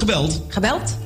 gebeld. Gebeld?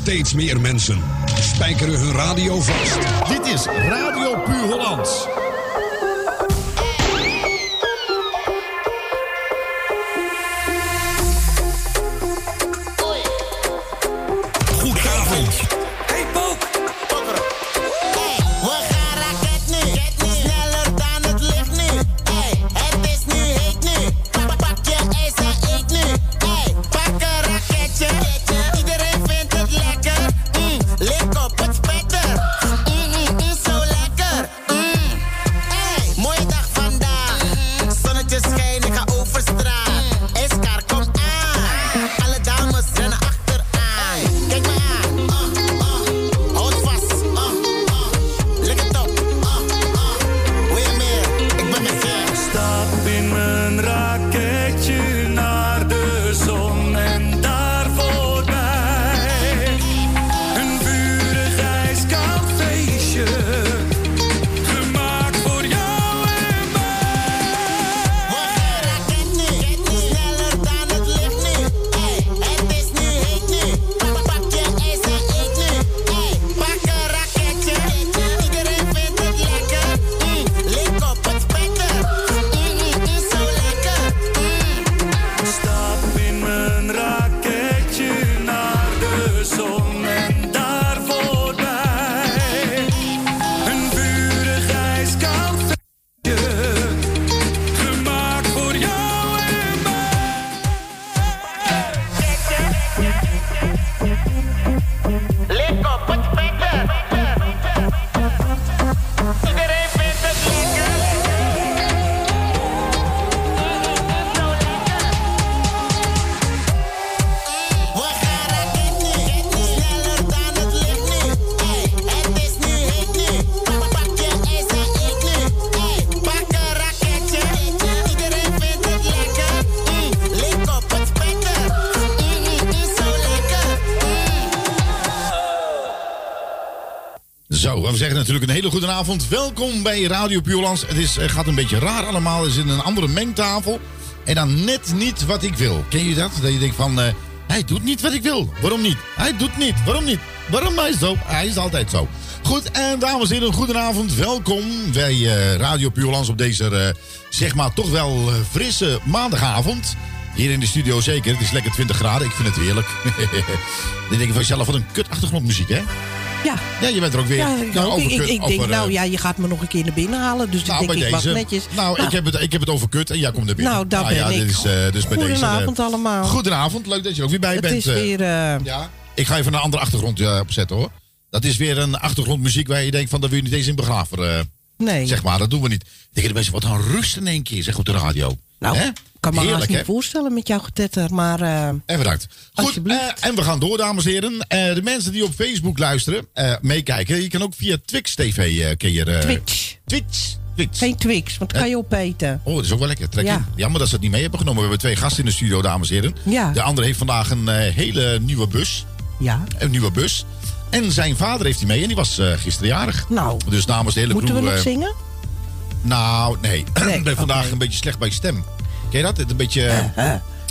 Steeds meer mensen spijkeren hun radio vast. Dit is Radio Puur Holland. Natuurlijk een hele goede avond. Welkom bij Radio Puurlands. Het is, eh, gaat een beetje raar allemaal. Er zit een andere mengtafel. En dan net niet wat ik wil. Ken je dat? Dat je denkt van, eh, hij doet niet wat ik wil. Waarom niet? Hij doet niet. Waarom niet? Waarom hij is zo? Hij is altijd zo. Goed, en dames en heren, goedenavond. Welkom bij eh, Radio Puurlands op deze, eh, zeg maar, toch wel frisse maandagavond. Hier in de studio zeker. Het is lekker 20 graden. Ik vind het heerlijk. Dan denk van jezelf, wat een kut achtergrondmuziek, hè? Ja. Ja, je bent er ook weer. Ja, ik, Nou, over ik, kut- ik denk, over, nou eh, ja, je gaat me nog een keer naar binnen halen. Dus nou, ik denk, ik wacht netjes. Nou, Ik, heb het, ik heb het over kut en jij komt er binnen. Nou, daar ben ja, ik. Dit is, dus bij deze, Goedenavond allemaal. Goedenavond, leuk dat je er ook weer bij Het bent. is weer... eh, ja. Ik ga even een andere achtergrond opzetten hoor. Dat is weer een achtergrondmuziek waar je denkt van, daar wil je niet eens in begraven. eh, nee. Zeg maar, dat doen we niet. Denken de mensen, wat een rust in één keer, zeg op de radio. nou, Hè? Ik kan me haast Heerlijk, niet voorstellen met jouw getetter. Maar eh, En bedankt. Goed, eh, en we gaan door, dames en heren. Eh, de mensen die op Facebook luisteren, meekijken. Je kan ook via Twix TV eh, Twitch. Twitch. Twitch. Geen Twix, want dat kan je opeten. Oh, dat is ook wel lekker. Trek Ja. in. Jammer dat ze het niet mee hebben genomen. We hebben twee gasten in de studio, dames en heren. Ja. De andere heeft vandaag een hele nieuwe bus. Ja. Een nieuwe bus. En zijn vader heeft hij mee en die was gisteren jarig. Nou, Dus namens de hele moeten we nog zingen? Nou, nee. Nee, ik ben vandaag een beetje slecht bij stem. Ken je dat? Het Een beetje...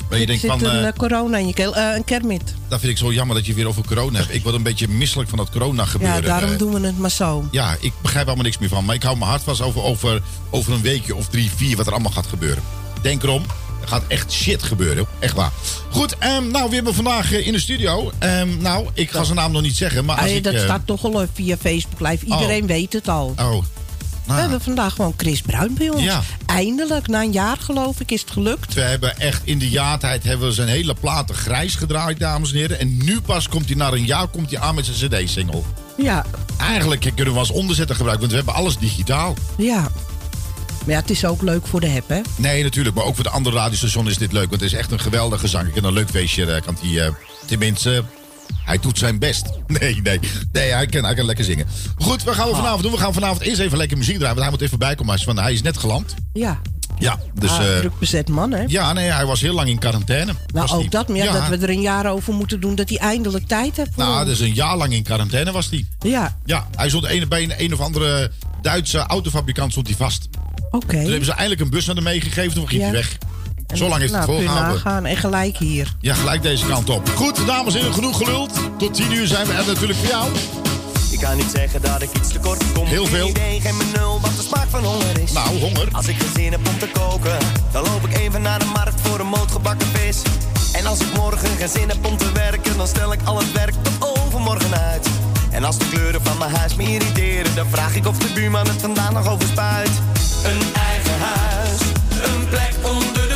waar je denkt zit van... een eh, corona in je keel. een kermit. dat vind ik zo jammer dat je weer over corona hebt. Ik word een beetje misselijk van dat corona gebeuren. Ja, daarom doen we het maar zo. Ja, ik begrijp allemaal niks meer van. Maar ik hou mijn hart vast over, over, over een weekje of drie, vier wat er allemaal gaat gebeuren. Denk erom. Er gaat echt shit gebeuren. Echt waar. Goed, ehm, nou, we hebben vandaag in de studio. ehm, nou, ik ga zijn naam nog niet zeggen. Maar als Hey, ik, dat staat toch al via Facebook Live. Iedereen weet het al. Oh. We Nou, hebben vandaag gewoon Chris Bruin bij ons. Ja. Eindelijk, na een jaar geloof ik, is het gelukt. we hebben echt in de jaartijd hebben we zijn hele platen grijs gedraaid, dames en heren. En nu pas komt hij na een jaar komt hij aan met zijn cd-single. Ja, Eigenlijk kunnen we als onderzetter gebruiken, want we hebben alles digitaal. ja. Maar ja, het is ook leuk voor de heb, hè? Nee, natuurlijk. Maar ook voor de andere radiostations is dit leuk. Want het is echt een geweldige zang. Ik heb een leuk feestje. eh, Kan hij, eh, tenminste, hij doet zijn best. Nee, nee. Nee, hij kan, hij kan lekker zingen. Goed, wat gaan we vanavond doen? We gaan vanavond eerst even lekker muziek draaien. Want hij moet even bijkomen. Hij is, van, hij is net geland. Ja. Ja, dus... ah, eh, druk bezet man, hè? ja, nee, hij was heel lang in quarantaine. nou, ook die. dat. Maar ja, Ja. dat we er een jaar over moeten doen dat hij eindelijk tijd heeft. voor Nou, dus een jaar lang in quarantaine was hij. Ja, Ja, hij stond een, bij een, een of andere Duitse autofabrikant stond hij vast. oké. Toen hebben ze eindelijk een bus naar hem meegegeven. Toen ging Ja. hij weg. Zo lang nou, het je volgehouden. nagaan. En gelijk hier. Ja, gelijk deze kant op. Goed, dames en heren, genoeg geluld. Tot 10 uur zijn we er natuurlijk voor jou. Ik kan niet zeggen dat ik iets tekort kom. Heel veel. Geen idee, geen nul wat de smaak van honger is. Nou, honger. Als ik geen zin heb om te koken, dan loop ik even naar de markt voor een moot gebakken vis. En als ik morgen geen zin heb om te werken, dan stel ik al het werk tot overmorgen uit. En als de kleuren van mijn huis me irriteren, dan vraag ik of de buurman het vandaan nog over spuit. Een eigen huis, een plek onder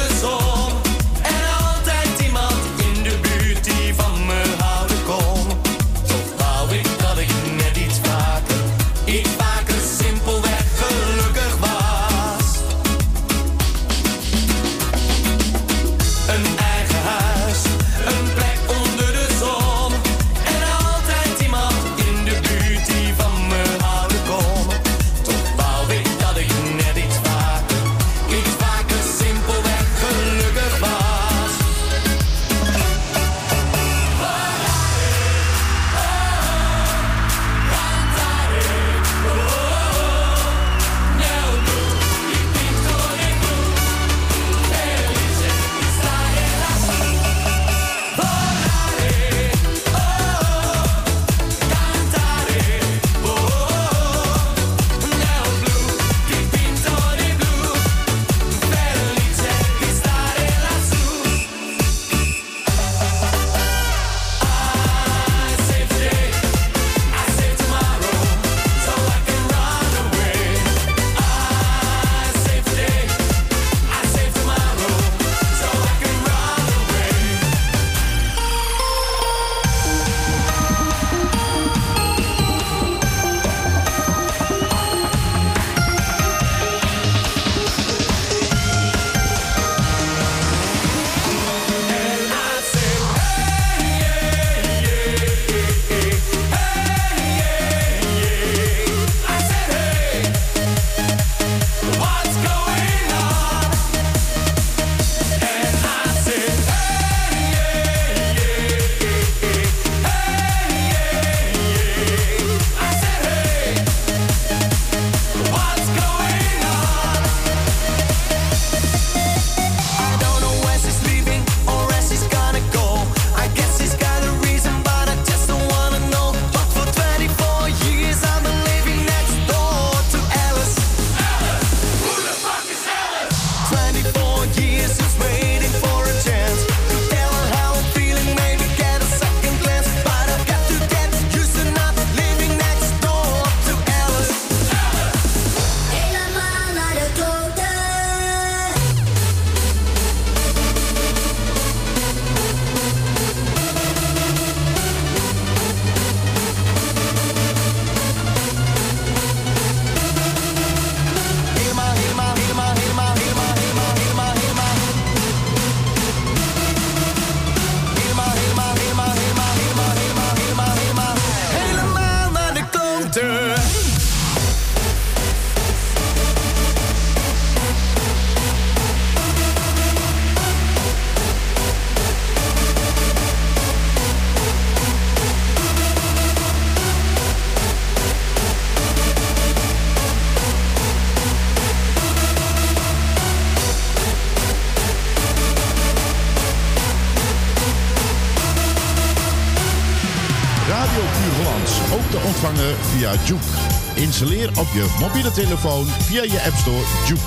Installeer op je mobiele telefoon via je App Store Juke.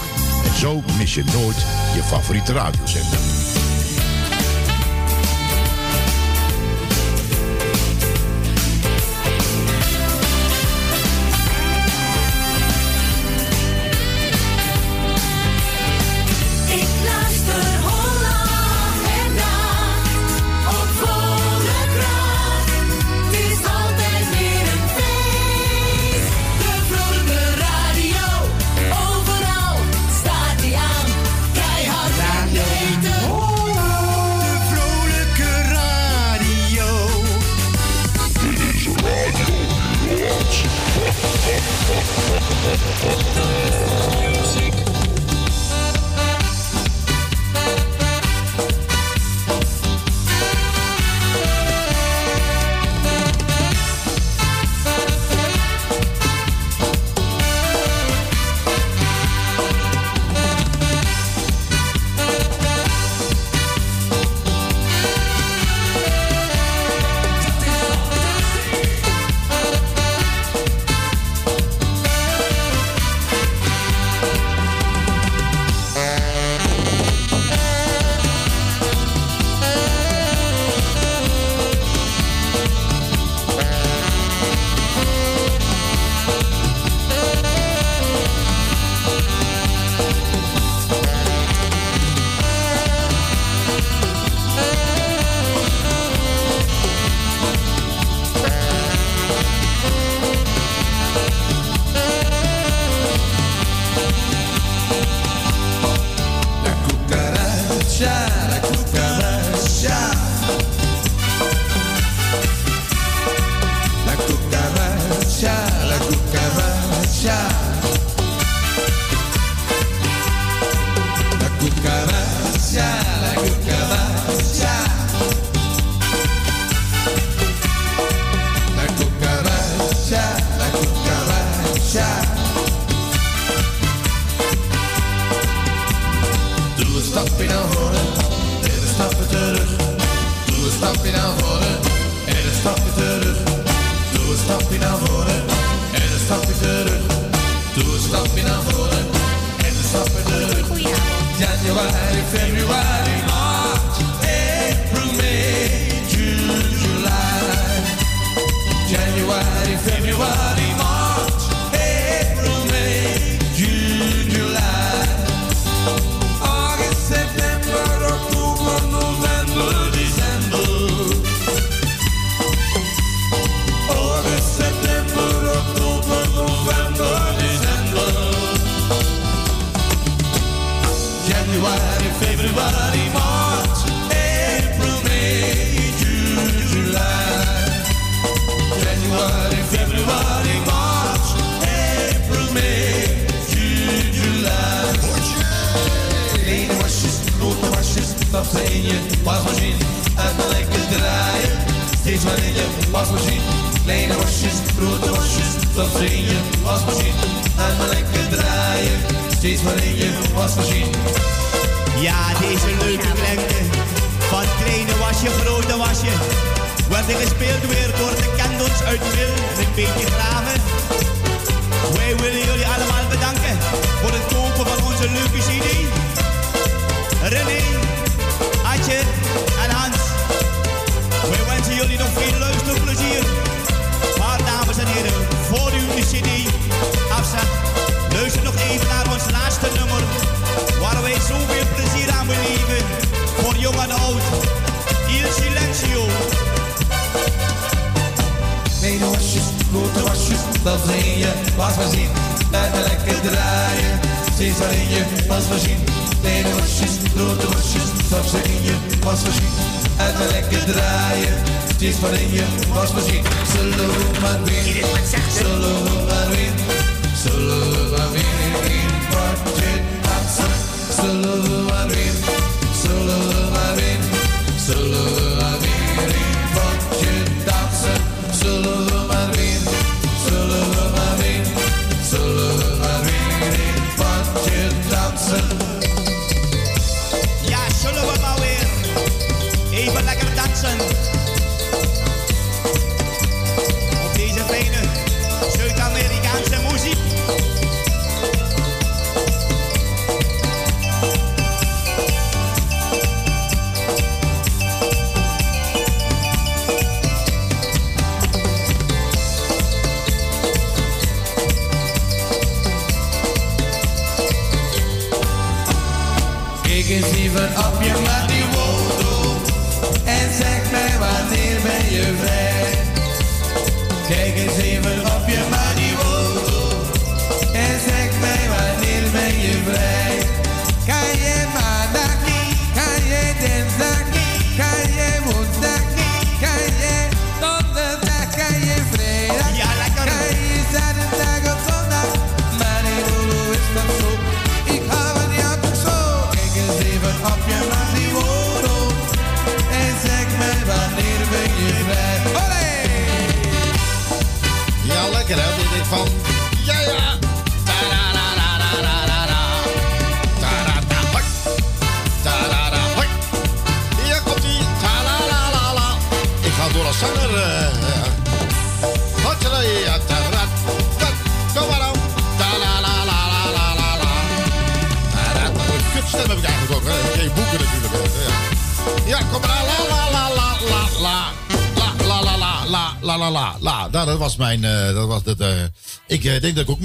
En zo mis je nooit je favoriete radiozender.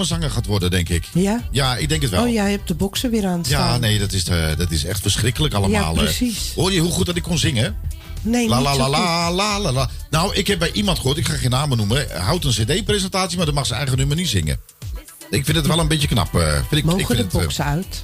Ik zanger gaat worden, denk ik. Ja? Ja, ik denk het wel. Oh, jij hebt de boksen weer aan het staan. Ja, nee, dat is, eh, dat is echt verschrikkelijk allemaal. Ja, eh. precies. Hoor je hoe goed dat ik kon zingen? Nee, La la zo la la la la la. Nou, ik heb bij iemand gehoord, ik ga geen namen noemen. Houdt een cd-presentatie, maar dan mag ze eigen nummer niet zingen. Ik vind het wel een beetje knap. eh, vind ik, ik Mogen vind de het, boksen uit?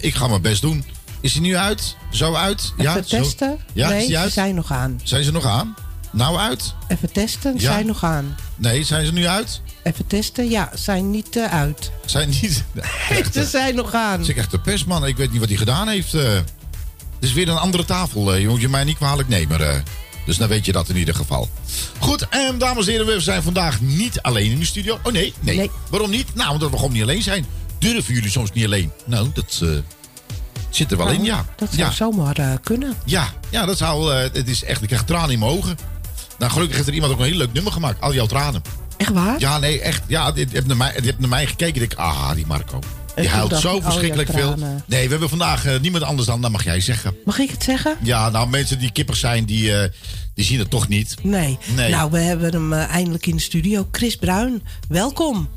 ik ga mijn best doen. Is hij nu uit? Zo uit? Even zo? testen? Ja, nee, is die ze uit? zijn nog aan. Zijn ze nog aan? Nou uit? Even testen, ze Ja. zijn nog aan. Nee, zijn ze nu uit? Even testen, ja, zijn niet eh, uit. Zijn niet. Echt, Ze zijn nog aan. Is echt de pestman. Ik weet niet wat hij gedaan heeft. eh. Het is weer een andere tafel. eh. Je moet je mij niet kwalijk nemen. eh. Dus dan weet je dat in ieder geval. Goed, en dames en heren, we zijn vandaag niet alleen in de studio. Oh nee, nee. Nee. Waarom niet? Nou, omdat we gewoon niet alleen zijn. Durven jullie soms niet alleen? Nou, dat eh, zit er wel in, ja. Nou, Dat zou ja. zomaar eh, kunnen. Ja, ja, dat zou. eh, het is echt, ik krijg tranen in mijn ogen. Nou, gelukkig heeft er iemand ook een heel leuk nummer gemaakt. Al jouw tranen. Echt waar? Ja, nee, echt. Ja, je, hebt naar mij, je hebt naar mij gekeken. Ik denk, ah, die Marco. Die huilt zo jouw verschrikkelijk veel. Nee, we hebben vandaag eh, niemand anders dan, dat mag jij zeggen. Mag ik het zeggen? Ja, nou, mensen die kippig zijn, die, eh, die zien het toch niet. Nee. Nee. Nou, we hebben hem eh, eindelijk in de studio. Chris Bruin, welkom.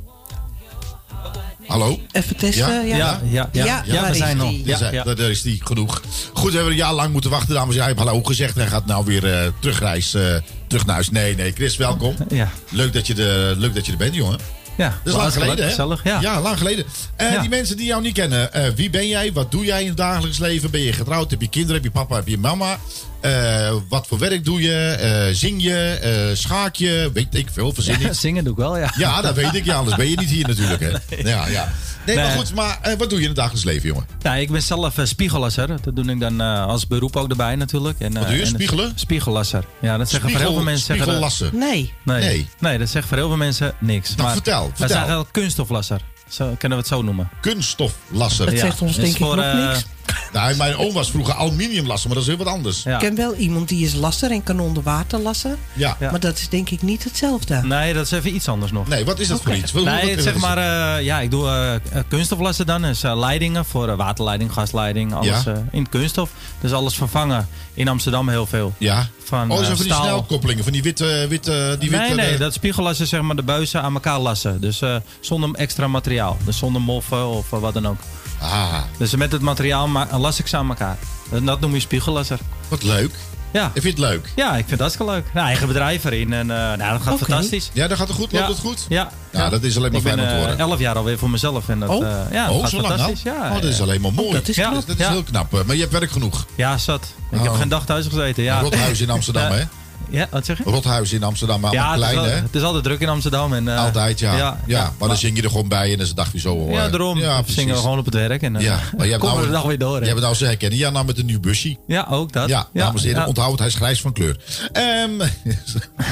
Hallo? Even testen. Ja? Ja, Ja, ja, ja. Ja, Ja, waar we is zijn nog. die? Daar, zijn- ja. daar- daar is die genoeg. Goed, we hebben een jaar lang moeten wachten, dames en heren. Hij heeft hallo gezegd. Hij gaat nou weer eh terugreis, eh, terug naar huis. Nee, nee, Chris, welkom. Ja. Leuk dat je, de, leuk dat je er bent, jongen. Ja, Dat is lang geleden, hè? Gezellig, ja. lang geleden. Ja. Die mensen die jou niet kennen. eh, wie ben jij? Wat doe jij in het dagelijks leven? Ben je getrouwd? Heb je kinderen? Heb je papa? Heb je mama? Eh, wat voor werk doe je? Zing je? Schaak je? Weet ik veel. Verzin Ja, zingen doe ik wel, ja. Ja, dat weet ik. Ja, anders ben je niet hier natuurlijk. Hè. Ja, ja. Nee, maar goed. Maar eh, wat doe je in het dagelijks leven, jongen? Nou, ik ben zelf eh, spiegellasser. Dat doe ik dan eh, als beroep ook erbij natuurlijk. En, eh, Wat doe je? en- Spiegelen? Spiegellasser. Ja, dat zeggen voor heel veel mensen. zeggen dat- Spiegellassen. Nee. Nee. Nee. nee. dat zegt voor heel veel mensen niks. Nou, vertel, Dat vertel. is eigenlijk kunststoflasser. Zo kunnen we het zo noemen. Kunststoflasser. Het Ja, zegt ons is denk ik voor, nog eh, niks. Nou, mijn oom was vroeger aluminiumlasser, maar dat is heel wat anders. Ja. Ik ken wel iemand die is lasser en kan onder water lassen. Ja. Maar dat is denk ik niet hetzelfde. Nee, dat is even iets anders nog. Nee, wat is dat voor iets? Wat- Nee, wat- het wat zeg maar, eh, ja, ik doe eh, eh, kunststoflassen dan. Dus leidingen voor waterleiding, gasleiding, alles Ja. eh, in kunststof. Dus alles vervangen. In Amsterdam heel veel. Ja. Van, oh, zo van die staal. snelkoppelingen, van die witte... witte die witte nee, nee, de- dat spiegellassen zeg maar de buizen aan elkaar lassen. Dus eh, zonder extra materiaal. Dus zonder moffen of wat dan ook. Ah, Dus met het materiaal ma- las ik ze aan elkaar. En dat noem je spiegellasser. wat leuk. Ja. Ik vind het leuk. ja, ik vind het hartstikke leuk. Nou, eigen bedrijf erin en eh, nou, dat gaat fantastisch. Ja, dat gaat het goed? Loopt Ja. het goed? Ja. Ja, dat is alleen maar ik ben fijn om te eh, horen. elf jaar alweer voor mezelf. En dat, Oh. eh, ja, dat oh, gaat zo lang al? fantastisch. Ja, oh, dat is alleen maar mooi. dat is Ja. knap. Dat is Ja. heel knap. eh, Maar je hebt werk genoeg. Ja, zat. Ik Oh. heb geen dag thuis gezeten. Ja. Rothuis in Amsterdam, Ja. hè? Ja, wat zeg je? Rothuis in Amsterdam, maar Ja, het klein, hè? het is altijd druk in Amsterdam. En, eh, Altijd, ja. Ja, ja, maar dan zing je er gewoon bij en dan is het dagje zo hoor. Ja, daarom. Ja, precies. zingen we gewoon op het werk. En dan Ja, maar je hebt komen we nou, de dag weer door. hè. Je hebt het nou ze herkennen. Ja, nou met een nieuw busje. Ja, ook dat. Ja, dames en heren, ja. onthoud het, hij is grijs van kleur. Ehm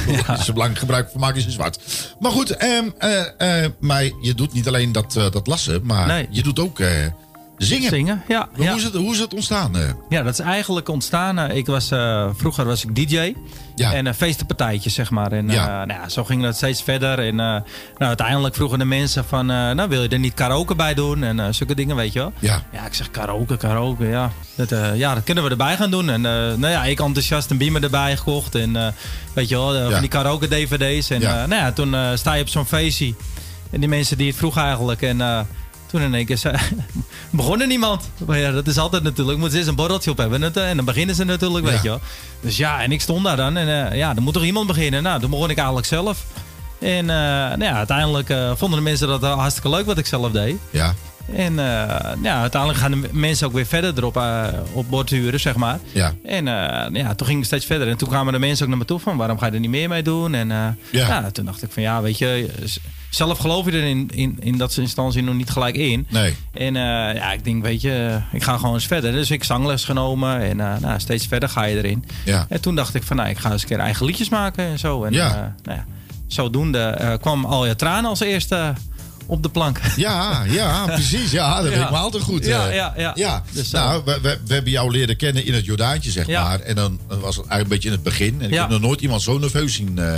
Zo belangrijk gebruik van maken is zwart. Maar goed, ehm, eh, eh, maar je doet niet alleen dat, eh, dat lassen, maar Nee. je doet ook eh, zingen. Zingen, ja. Hoe, is het, hoe is het ontstaan? eh? Ja, dat is eigenlijk ontstaan. eh, Ik was, eh, vroeger was ik DJ. Ja. En uh, feestenpartijtjes, zeg maar. En Ja. nou ja, zo ging dat steeds verder. En nou, uiteindelijk vroegen de mensen van... nou, wil je er niet karaoke bij doen? En zulke dingen, weet je wel. Ja. Ja, ik zeg karaoke, karaoke, ja. Dat, ja, dat kunnen we erbij gaan doen. En nou ja, ik enthousiast een beamer erbij gekocht. En weet je wel, van die karaoke dvd's. En Ja. nou ja, toen sta je op zo'n feestje. En die mensen die het vroegen eigenlijk. En toen in één keer zei, begon er niemand. Maar ja, dat is altijd natuurlijk. Moeten ze eerst een borreltje op hebben. En, dan beginnen ze natuurlijk, Ja. weet je wel. Dus ja, en ik stond daar dan. En eh, ja, er moet toch iemand beginnen. Nou, toen begon ik eigenlijk zelf. En eh, nou ja, uiteindelijk eh, vonden de mensen dat hartstikke leuk wat ik zelf deed. Ja. En ja, uiteindelijk gaan de mensen ook weer verder erop uh, op borduren, zeg maar. Ja. En uh, ja, toen ging het steeds verder. En toen kwamen de mensen ook naar me toe van, waarom ga je er niet meer mee doen? En Ja. ja. toen dacht ik van, ja, weet je, zelf geloof je er in, in, in dat instantie nog niet gelijk in. Nee. En uh, ja, ik denk, weet je, ik ga gewoon eens verder. Dus ik zangles genomen en uh, nou, steeds verder ga je erin. Ja. En toen dacht ik van, nou, ik ga eens een keer eigen liedjes maken en zo. En Ja. uh, nou ja, zodoende kwam al je tranen als eerste op de plank. Ja, ja, precies. Ja, dat Ja. weet ik me altijd goed. Ja, eh. ja, ja. ja. Dus, nou, we, we, we hebben jou leren kennen in het Jordaantje, zeg Ja. maar. En dan was het eigenlijk een beetje in het begin. En ik heb nog nooit iemand zo nerveus zien, eh,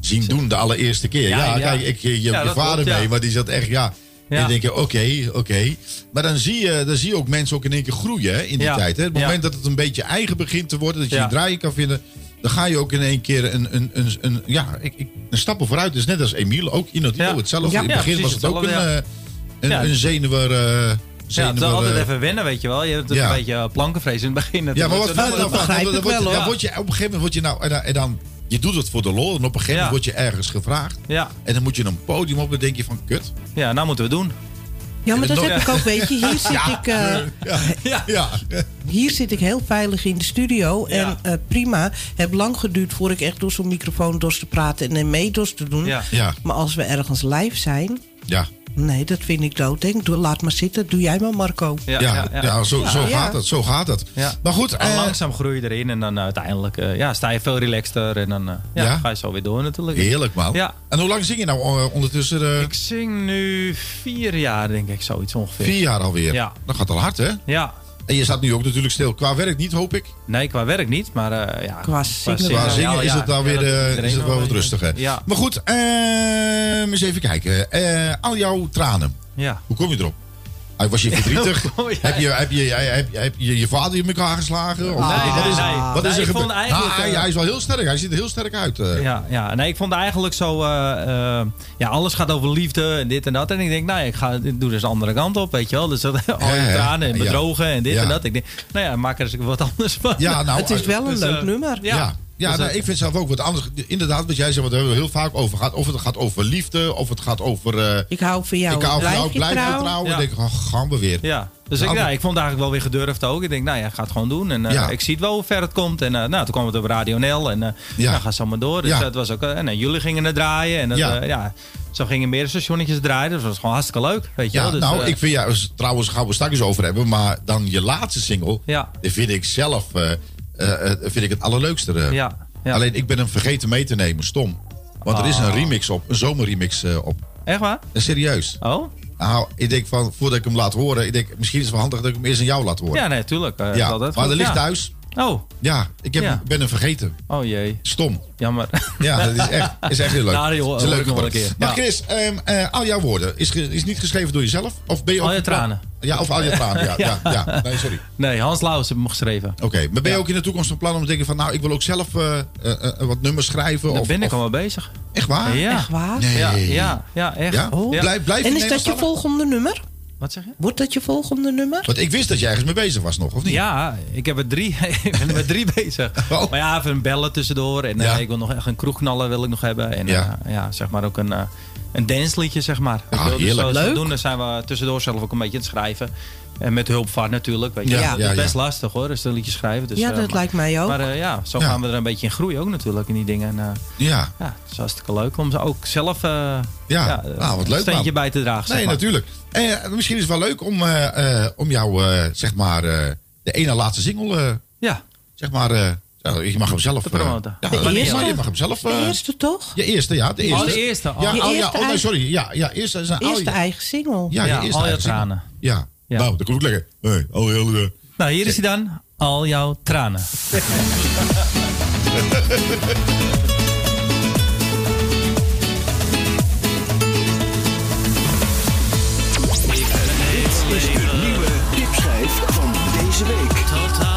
zien doen de allereerste keer. Ja, Ja, ja. kijk, ik, je, je, Ja, je dat vader klopt, mee, maar die zat echt, ja... En dan denk je, oké, oké. Maar dan zie, je, dan zie je ook mensen ook in één keer groeien hè, in die tijd. Hè. Op het moment dat het een beetje eigen begint te worden, dat je je draaien kan vinden, dan ga je ook in één keer een, een, een, een, ja, ik, ik, een stappen vooruit. Dus net als Emiel, ook Inotino, Ja. hetzelfde. In het begin was het ook een, eh, een, een zenuwer... eh Ja, het is zenuwer, altijd eh, even wennen, weet je wel. Je hebt het Ja. een beetje eh, plankenvrees in het begin. Ja, maar wat van? begrijp Dan word je- wel, dan hoor. word je op een gegeven moment word je nou en dan, en dan je doet het voor de lol en op een gegeven moment Ja. word je ergens gevraagd Ja. en dan moet je een podium op en dan denk je van kut. Ja, nou moeten we doen. Ja, maar dat heb ik ook, weet je. Hier zit Ja. ik... eh, Ja, ja. Hier zit ik heel veilig in de studio. En eh, prima. Het lang geduurd voor ik echt door zo'n microfoon door te praten en een meedos te doen. Ja. Ja. Maar als we ergens live zijn. Ja. Nee, dat vind ik doodeng. Doe, laat maar zitten. Doe jij maar, Marco. Ja, ja, zo, zo Ja. gaat het. Zo gaat het. Ja. Maar goed, eh, langzaam groei je erin en dan eh, uiteindelijk eh, ja, sta je veel relaxter. En dan eh, ja, Ja? ga je zo weer door natuurlijk. heerlijk man. Ja. En hoe lang zing je nou ondertussen? eh, Ik zing nu vier jaar, denk ik, zoiets ongeveer. vier jaar alweer. Ja. Dat gaat al hard, hè? Ja. En je staat nu ook natuurlijk stil. Qua werk niet, hoop ik. Nee, qua werk niet, maar eh, ja. Qua zingen Qua zingen ja, is het dan ja, weer eh, iedereen is het wel wat rustiger. Ja. Maar goed, eh, eens even kijken. Eh, al jouw tranen. Ja. Hoe kom je erop? Ah, Was je verdrietig? Heb, je, heb, je, heb, je, heb je je vader in elkaar geslagen? Of Nee, wat nee, is, nee. Wat Nee, is er ik vond gebeurd? eigenlijk, Ah, hij, eh, hij is wel heel sterk. Hij ziet er heel sterk uit. eh. Ja, ja, nee, ik vond eigenlijk zo. eh, eh, ja, alles gaat over liefde en dit en dat. En ik denk, nou, ja, ik, ga, ik doe dus de andere kant op, weet je wel. Dus dat, al je tranen en ja. bedrogen en dit Ja. en dat. Ik denk, nou ja, maak er eens wat anders van. Ja, nou, het is wel een Dus, leuk nummer. Ja, ja. Dus, nou, ik vind zelf ook wat anders. Inderdaad, wat jij zegt, wat we hebben heel vaak over gehad. Of het gaat over liefde, of het gaat over... eh, Ik hou van jou. ik hou van jou, Blijf je blijf je trouw? trouw. Ja. En denk ik, oh, gaan we weer. Ja, dus ik, Nou, ja, ik vond het eigenlijk wel weer gedurfd ook. Ik denk, nou ja, ik ga het gewoon doen. En eh, Ja. ik zie het wel hoe ver het komt. En eh, nou, toen kwam het op Radio NL. En eh Ja. ja. ga zo maar door. Dus Ja. het was ook, eh, en eh, jullie gingen het draaien. En dat, Ja. zo gingen meer stationnetjes draaien. Dus dat was gewoon hartstikke leuk. Weet je wel. Dus, nou, ik vind ja, trouwens gaan we straks over hebben, maar dan je laatste single, Ja. die vind ik zelf vind ik het allerleukste. eh. Ja, ja. Alleen ik ben hem vergeten mee te nemen, stom. Want er is een Oh. remix op, een zomerremix eh, op. Echt waar? Serieus. Oh? Nou, ik denk van, voordat ik hem laat horen, ik denk misschien is het wel handig dat ik hem eerst aan jou laat horen. Ja, nee, tuurlijk. eh, Ja, altijd maar dat ligt ja. thuis. Oh, Ja, ik heb, Ja. ben hem vergeten. oh jee. Stom. Jammer. Ja, dat is echt, is echt heel leuk. Nou, joh, is een leuke nog wel een keer. Maar Ja. Chris, ehm, eh, al jouw woorden, is, is niet geschreven door jezelf? Of ben je ook Al je tranen. Ja, of al je tranen, ja. ja. ja, Nee, sorry. Nee, Hans Lauwers heeft hem geschreven. Oké, maar ben je ook in de toekomst van plan om te denken van... nou, ik wil ook zelf eh, eh, wat nummers schrijven? Daar of, ben ik of- al mee bezig. Echt waar? Ja. Echt waar? Nee. Ja, ja, ja, echt. Ja? Oh. Ja. Blijf, blijf En is dat je volgende nummer? Wat zeg je? Wordt dat je volgende nummer? Want ik wist dat je ergens mee bezig was nog, of niet? Ja, ik heb er drie. ik ben er met drie bezig. Oh. Maar ja, even bellen tussendoor. En eh, ik wil nog echt een kroegknaller wil ik nog hebben. En Ja. ja, ja zeg maar ook een, eh een dansliedje, zeg maar. Ah, dus heerlijk. zo- Leuk. Zodoende zijn we tussendoor zelf ook een beetje aan het schrijven. En met hulp van natuurlijk. Weet je. Ja, het is best ja. lastig hoor, dus een liedje schrijven. Dus, ja, eh, dat maar, lijkt mij ook. Maar eh, ja, zo Ja. gaan we er een beetje in groeien ook natuurlijk in die dingen. En, eh, Ja, ja, het is hartstikke leuk om ze ook zelf eh Ja. ja, Nou, wat een leuk, steentje man. bij te dragen. zeg nee, maar. natuurlijk. Eh, misschien is het wel leuk om, eh, eh, om jou, eh, zeg maar, eh, de ene laatste single, eh, Ja, zeg maar... eh, ja, je mag hem zelf... Te eh, promoten. ja, De maar eerste? je mag hem zelf... eh, de eerste toch? Je eerste, ja, de eerste. Oh, de eerste. Oh. Ja, Je oh, ja, eerste oh, nee, eigen- sorry. Ja, ja eerst is een al Eerste je- eigen single. Ja, Ja, eerste al single. tranen. Ja. Ja. Nou, dat ook lekker. Hey, al je Nou, hier is hij dan. Al jouw tranen. Dit is de nieuwe tipschijf van deze week. totaal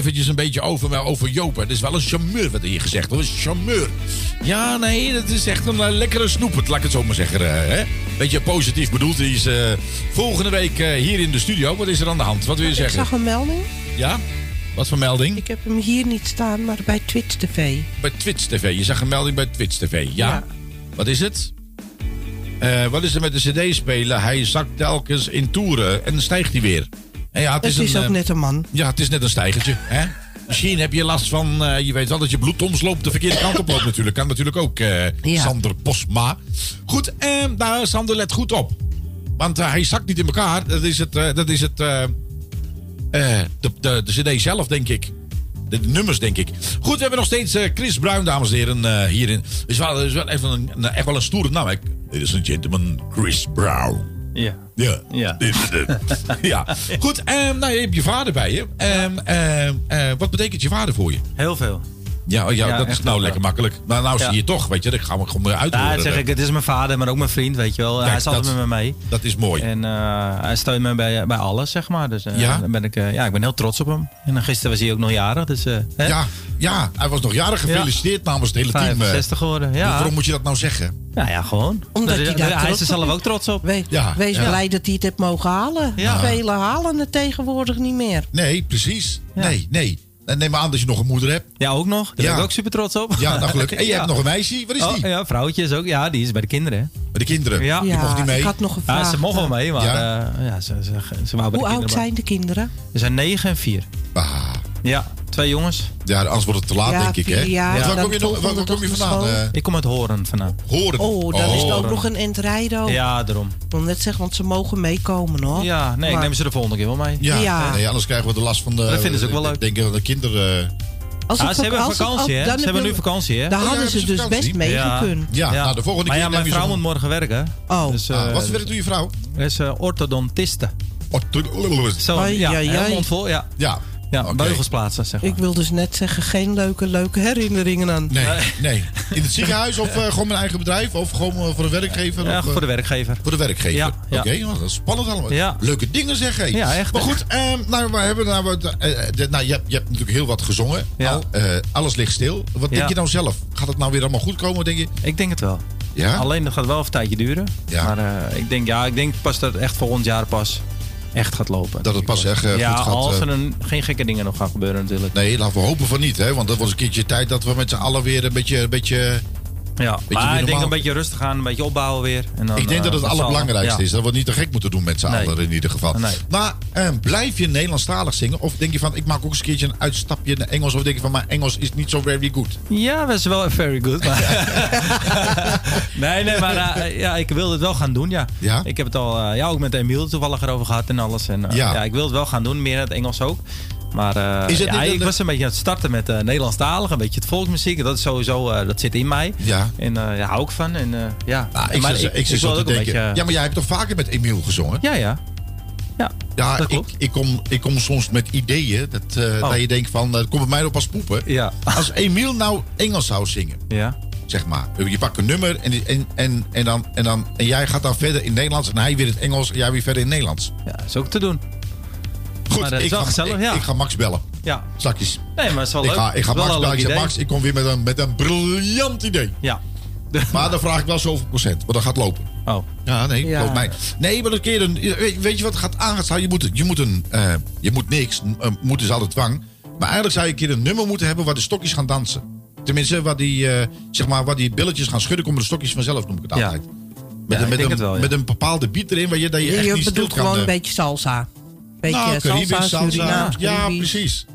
eventjes een beetje over, over Joop. hè. Het is wel een charmeur, wat hier gezegd wordt. Een charmeur. Ja, nee, dat is echt een eh, lekkere snoepert, laat ik het zo maar zeggen. eh, hè? Beetje positief bedoeld. Die is eh, volgende week hier in de studio. Wat is er aan de hand? Wat wil je Ik zeggen? zag een melding. Ja? Wat voor melding? Ik heb hem hier niet staan, maar bij Twitch TV. Bij Twitch TV. Je zag een melding bij Twitch TV. Ja. Ja. Wat is het? Wat is er met de CD-speler? Hij zakt telkens in toeren en dan stijgt hij weer. Ja, het Het is, is een, ook eh, net een man. Ja, het is net een stijgertje. Hè? Misschien heb je last van, eh, je weet wel dat je bloedomsloop de verkeerde kant op loopt natuurlijk. Kan natuurlijk ook, eh, Ja. Sander Posma. Goed, en daar Sander, let goed op. Want hij zakt niet in elkaar. Dat is het, eh, dat is het, eh, eh, de, de, de cd zelf, denk ik. De, de nummers, denk ik. Goed, we hebben nog steeds eh, Chris Bruin, dames en heren, eh, hierin. Is wel, is wel even een, een- echt wel een stoere naam. hè. Ladies and gentlemen, Chris Brown. Ja. Ja. Ja. Dit is het. ja. Goed, ehm, nou, je hebt je vader bij je. Ehm, ehm, eh, wat betekent je vader voor je? Heel veel. Ja, oh ja, Ja, dat is nou wel. lekker makkelijk. Maar nou Ja. zie je toch, weet je, dat gaan we gewoon weer uit. Ja, dat zeg ik, het is mijn vader, maar ook mijn vriend, weet je wel. Kijk, hij is altijd dat- met me mee. Dat is mooi. En eh, hij steunt me bij, bij alles, zeg maar. Dus eh, Ja? dan ben ik, eh, ja, ik ben heel trots op hem. En dan gisteren was hij ook nog jarig, dus... eh, hè? Ja, ja, hij was nog jarig gefeliciteerd namens het hele team. eh. 65 geworden, ja. Waarom moet je dat nou zeggen? Ja, ja, gewoon. Omdat Dat- hij daar hij is er zelf ook trots op. Wees, Ja, wees ja. blij dat hij het heeft mogen halen. Ja. Velen halen het tegenwoordig niet meer. Nee, precies. Ja. Nee, nee. En neem maar aan dat je nog een moeder hebt. Ja, ook nog. Daar ben Ja. ik ook super trots op. Ja, nou gelukkig. En je Ja. hebt nog een meisje. Wat is Oh, die? ja, vrouwtje is ook. Ja, die is bij de kinderen. hè. Bij de kinderen. Ja. Die mocht niet mee. ik had nog een Ja, vraag. ze mogen wel mee, maar Ja. ja. ja, ze, ze, ze wou bij Hoe de oud kinderen. zijn de kinderen? Ze zijn 9 en 4. Ah, Ja, twee jongens. ja, anders wordt het te laat, Ja, denk ik. Hè? Want waar dan kom je, nog, waar, waar kom je vandaan? Eh, Ik kom uit Horen vandaan. horen. Oh, dan is het ook Horen. nog een entrijden. ook. Ja, daarom. Ik wil net zeggen, want ze mogen meekomen hoor. Ja, nee, ik Maar neem ze de volgende keer wel mee. Ja, Ja. Nee, anders krijgen we de last van de... Dat vinden ze ook wel leuk. Ik denk dat de kinderen... Als Ah, ze hebben vakantie, hè? dan Ze hebben nu vakantie, hè? Daar Oh, ja, hadden ze dus ze best mee Ja. gekund. Ja, nou de volgende Maar keer ja, neem mijn vrouw moet morgen werken. Oh. Dus, Ah, eh, wat voor werk doe je vrouw? is eh, orthodontiste. Oh, to- Zo, ja, vol, ja. Ja. Ja, Oké. beugels plaatsen, zeg maar. Ik wil dus net zeggen, geen leuke, leuke herinneringen aan. Nee, nee. In het ziekenhuis of eh, gewoon mijn eigen bedrijf? Of gewoon eh, voor een werkgever? Ja, of, eh, voor de werkgever. Voor de werkgever? Ja, ja. Oké, nou, dat is spannend allemaal. Ja. Leuke dingen zeg hé. Ja, echt, Maar goed, ehm, nou, we hebben, nou, we, eh, de- nou, je, hebt, je hebt natuurlijk heel wat gezongen. Ja. al. Eh, alles ligt stil. Wat denk Ja. je nou zelf? Gaat het nou weer allemaal goed komen, denk je? Ik denk het wel. Ja? Alleen dat gaat wel even een tijdje duren. Ja. Maar eh, ik denk, ja, ik denk pas dat het echt volgend jaar pas echt gaat lopen. Dat het pas echt eh, ja, goed gaat. als eh, er een, geen gekke dingen nog gaan gebeuren natuurlijk. Nee, laten we hopen van niet, hè? Want dat was een keertje tijd dat we met z'n allen weer een beetje. Een beetje Ja, maar ik denk een beetje rustig gaan, een beetje opbouwen weer. En dan, ik denk dat eh, het allen. allerbelangrijkste is. Dat we het niet te gek moeten doen met z'n Nee. allen in ieder geval. Nee. Maar ehm, blijf je Nederlandstalig zingen? Of denk je van, ik maak ook eens een keertje een uitstapje naar Engels? Of denk je van, maar Engels is niet zo very good? Ja, dat is wel very good. Maar nee, nee, maar eh, ja, ik wil het wel gaan doen, ja. Ja? Ik heb het al, eh, ja, ook met Emiel toevallig erover gehad en alles. En, eh, Ja. ja. ik wil het wel gaan doen, meer in het Engels ook. Maar eh, ja, ik was een beetje aan het starten met eh Nederlandstalig, een beetje het volksmuziek. Dat is sowieso, eh, dat zit in mij. Ja. En eh ja, hou ik van. En, ja. Nou, ik maar ik, ook denken. beetje- Ja, maar jij hebt toch vaker met Emiel gezongen? Ja, ja. Ja, Ja, dat ik, klopt. ik, kom, ik kom soms met ideeën dat, eh, Oh. dat je denkt van, dat komt bij mij op als poepen. Ja. Als Emiel nou Engels zou zingen, Ja. zeg maar. Je pakt een nummer en, en, en, en, dan, en, dan, en jij gaat dan verder in Nederlands en hij weer in het Engels en jij weer verder in het Nederlands. ja, is ook te doen. Goed, Maar ik, ga, gezellig, ik, ja. ik ga Max bellen. Ja. Zakjes. Nee, maar het is wel Ik leuk. ga, ik ga Wel Max bellen. Ik zeg. Max, ik kom weer met een, met een briljant idee. Ja. Maar dan vraag ik wel zoveel procent, want dat gaat lopen. Oh. Ja, nee, Ja. mij. Nee, maar een keer een, weet, weet je wat gaat aangestaan? Je moet, je moet een, eh, je moet niks. Uh, moet is altijd dwang. Maar eigenlijk zou je een keer een nummer moeten hebben waar de stokjes gaan dansen. Tenminste, waar die, eh, zeg maar, waar die billetjes gaan schudden, komen de stokjes vanzelf, noem ik het Ja. altijd. Ja, Met, een, met, denk een, het wel, ja. met een bepaalde beat erin waar je, dat je echt Je niet stil bedoelt kan. gewoon eh, een beetje salsa. Beetje nou, salsa, Caribisch, salsa. Ja, precies.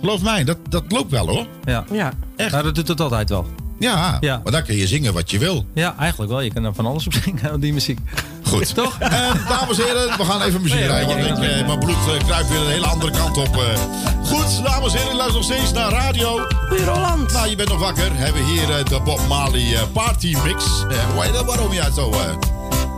Geloof mij, dat, dat loopt wel hoor. Ja. Ja. Echt. Nou, dat doet het altijd wel. Ja, Ja. maar dan kun je zingen wat je wil. Ja, eigenlijk wel. Je kan er van alles op zingen, op die muziek. Goed. Toch? Eh, dames en heren, we gaan even muziek Nee, rijden. Want ik, eh, mijn bloed eh, kruipt weer een hele andere kant op. eh. Goed, dames en heren, luister nog steeds naar radio. Puur Holland. Nou, je bent nog wakker. Hebben we hier eh, de Bob Marley eh, Party Mix. Eh, je waarom ja zo?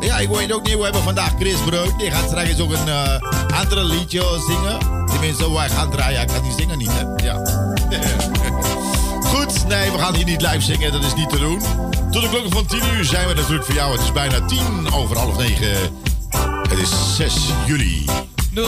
Ja, ik weet ook niet. We hebben vandaag Chris Brood. Die gaat straks ook een eh andere liedje zingen. Tenminste, wij gaan draaien. Ik ga die zingen niet, hè? Ja. Goed, nee, we gaan hier niet live zingen. Dat is niet te doen. Tot de klokken van 10 uur zijn we natuurlijk voor jou. Het is bijna 10 over half 9. Het is 6 juli. No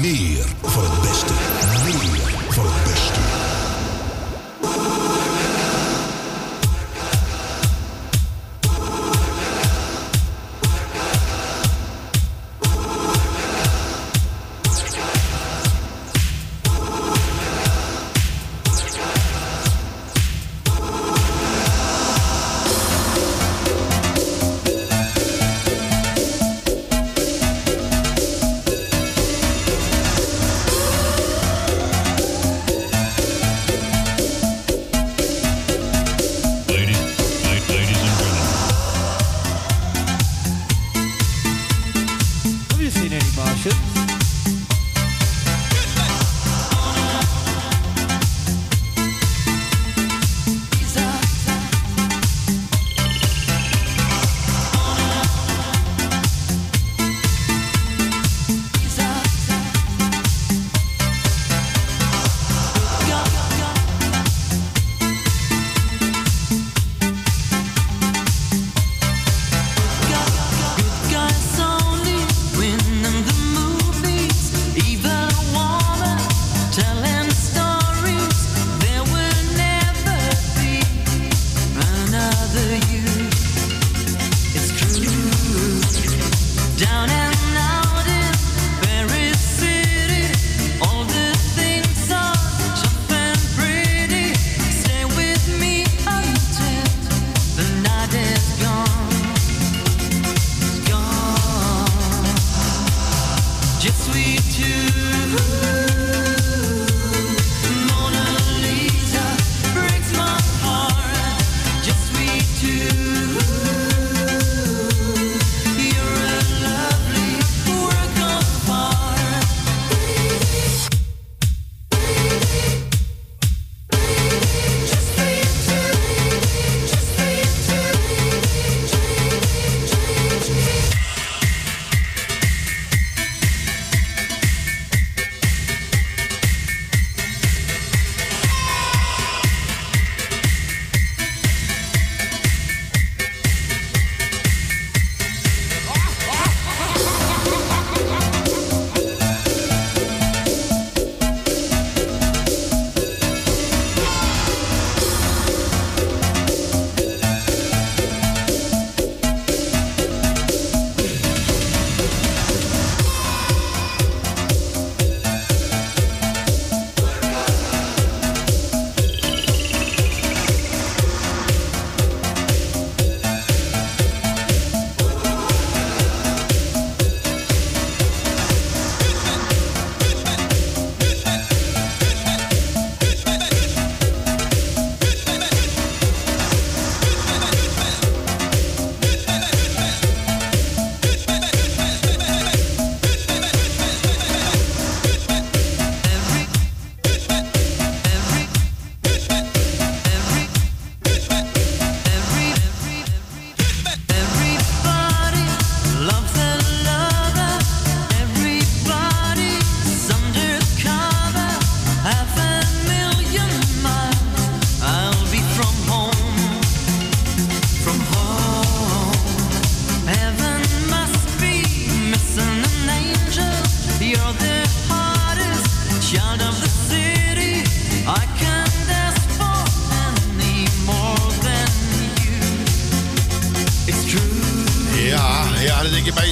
Meer voor het beste.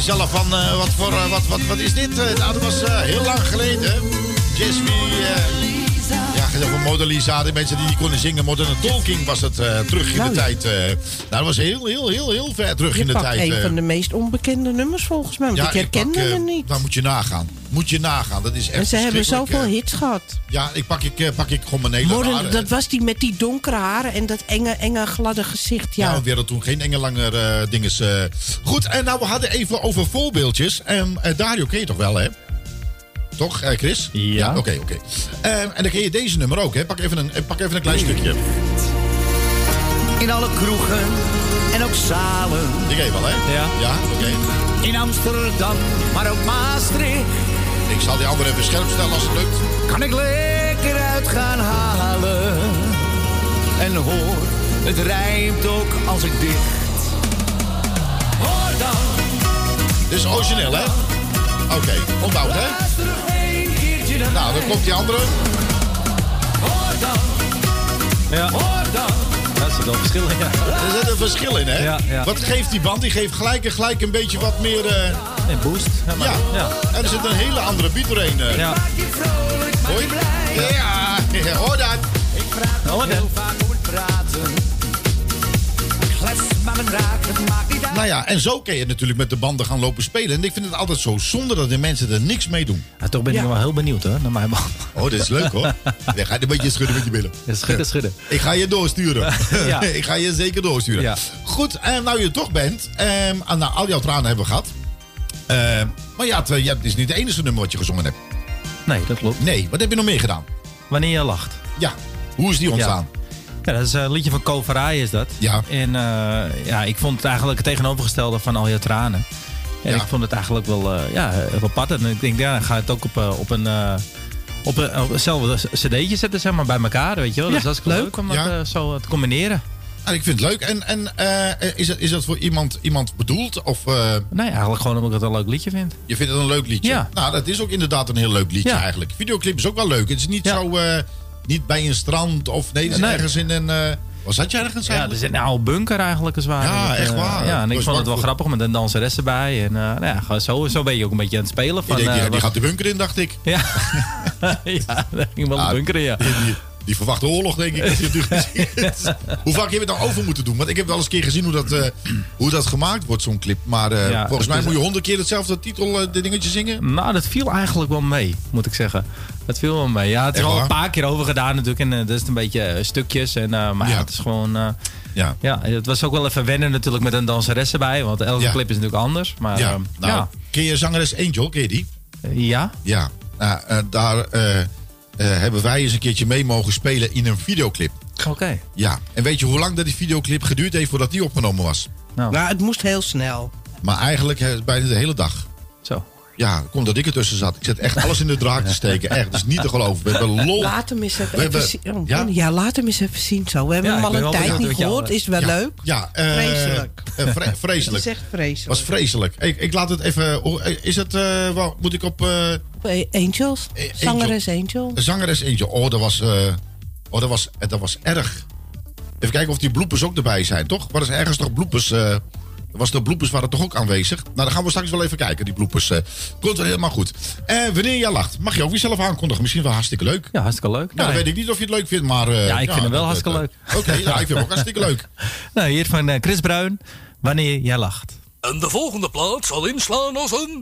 Jezelf van, eh, wat, voor, eh, wat, wat, wat is dit? Eh, dat was heel lang geleden. Jazz Lisa, de mensen die niet konden zingen. Modern Talking was het eh, terug in Nou, de tijd. eh. nou, dat was heel, heel, heel, heel ver terug Je in de tijd. een eh. van de meest onbekende nummers volgens mij. Want ik herkende hem niet. Nou, moet je nagaan. Moet je nagaan. Dat is echt En ze hebben zoveel hits gehad. Ja, ik pak ik, pak ik gewoon mijn. Modern, dat was die met die donkere haren en dat enge, enge gladde gezicht. Ja, Ja, we hadden toen geen enge langer dinges. Goed, en nou, we hadden even over voorbeeldjes. En Dario ken je toch wel, hè? Toch, eh, Chris? Ja. Oké, oké. Eh, en dan ken je deze nummer ook, hè? Pak even een, pak even een klein stukje. In alle kroegen en ook zalen. Die ken je wel, hè? Ja. Ja, oké. In Amsterdam, maar ook Maastricht. Ik zal die andere even scherp stellen als het lukt. Kan ik lekker uit gaan halen. En hoor, het rijmt ook als ik dicht. Hoor dan. Dit is origineel, hè? Oké, onthoud, hè? Nou, dan komt die andere. Hoor dan. Ja. Hoor dan. Dat zit wel verschil in, ja. Er zit een verschil in, hè? Ja, ja. Wat geeft die band? Die geeft gelijk en gelijk een beetje wat meer... eh, Een boost. Ja, maar- ja. ja. En er zit een hele andere beat doorheen. eh. Ja. Maak je vrolijk, maak Hoi. je blij. Ja, ja, hoor dat. Ik praat heel vaak Nou ja, en zo kun je natuurlijk met de banden gaan lopen spelen. En ik vind het altijd zo zonde dat de mensen er niks mee doen. Ja, toch ben ik Ja. wel heel benieuwd hoor, naar mijn band. Oh, dit is leuk hoor. Dan ga je een beetje schudden met je billen. Ja, schudden, schudden. Ik ga je doorsturen. Ja. ik ga je zeker doorsturen. Ja. Goed, en nou je er toch bent. ehm, ah, nou, al jouw tranen hebben we gehad. Ehm, maar ja, het, eh, ja, het is niet het enige nummer wat je gezongen hebt. Nee, dat klopt. Nee, wat heb je nog meer gedaan? Wanneer je lacht. Ja, hoe is die ontstaan? Ja, dat is een liedje van Ko Verraaien is dat. Ja. En eh, ja, ik vond het eigenlijk het tegenovergestelde van al je tranen. En Ja. ik vond het eigenlijk wel, eh ja, wel pattend. En ik denk, ja, dan ga het ook op, eh, op een... eh, op, een, op hetzelfde cd'tje zetten, zeg maar, bij elkaar, weet je wel. Ja, dus dat is leuk, leuk. om dat Ja. eh, zo te combineren. Ah, ik vind het leuk. En, en eh, is, het, is dat voor iemand, iemand bedoeld? Of eh, Nee, eigenlijk gewoon omdat ik het een leuk liedje vind. je vindt het een leuk liedje? Ja. Nou, dat is ook inderdaad een heel leuk liedje Ja. eigenlijk. Videoclip is ook wel leuk. Het is niet Ja. zo... eh, niet bij een strand of nee, is Nee. ergens in een... eh was dat je ergens Ja, er zit een oude bunker eigenlijk, als ware. Ja, Dat, echt eh, waar. Ja, en Dat ik is vond het wel grappig met een danseres erbij. En eh, nou ja, zo, zo ben je ook een beetje aan het spelen. Van, denk, die, eh, die wat- gaat de bunker in, dacht ik. Ja, ja daar ging wel Ah, een bunker in, ja. Die, die, die verwachte oorlog, denk ik. je ziet. hoe vaak heb je het nou over moeten doen? Want ik heb wel eens een keer gezien hoe dat, eh, hoe dat gemaakt wordt, zo'n clip. Maar eh, Ja, volgens mij moet je honderd keer hetzelfde titel, eh, de dingetje zingen. Nou, dat viel eigenlijk wel mee, moet ik zeggen. Dat viel wel mee. Ja, het is wel een paar keer over gedaan natuurlijk. En eh, dat is een beetje eh, stukjes. En, eh, maar ja. Ja. het is gewoon... eh, Ja. ja, het was ook wel even wennen natuurlijk met een danseres erbij. Want elke Ja. clip is natuurlijk anders. Maar ja. Nou, ja. ken je zangeres Angel? Ken je die? ja. Ja. Nou, eh, daar hebben wij eens een keertje mee mogen spelen in een videoclip. Oké. Ja. En weet je hoe lang dat die videoclip geduurd heeft voordat die opgenomen was? Nou, Nou, het moest heel snel. Maar eigenlijk bijna de hele dag. zo. Ja, komt dat ik ertussen zat. Ik zet echt alles in de draak te steken. Echt, dat is niet te geloven. We hebben lol. Laat hem eens even, zien. Oh, ja? ja? laat hem eens even zien zo. We hebben Ja, hem al een wel tijd niet gehoord. Is wel Ja. leuk. Ja, eh, Vreselijk. eh, vre- vreselijk. is echt vreselijk. Was vreselijk. Ik, ik laat het even. eh, Is het. eh, wel, moet ik op. Angels. Zangeres Angel. zangeres eentje. Oh, dat was. eh, oh, dat was, dat was erg. Even kijken of die bloepers ook erbij zijn, toch? Wat is ergens toch bloepers? Eh was de bloepers waren toch ook aanwezig? Nou, dan gaan we straks wel even kijken, die bloepers. eh komt wel helemaal goed. En wanneer jij lacht, mag je ook weer zelf aankondigen. Misschien wel hartstikke leuk. Ja, hartstikke leuk. Nou, dan weet ik niet of je het leuk vindt, maar... eh, Ja, ik vind hem wel dat- hartstikke leuk. Oké, ja, ik vind hem ook hartstikke leuk. Nou, hier van eh, Chris Bruin. Wanneer jij lacht. En de volgende plaat zal inslaan als een...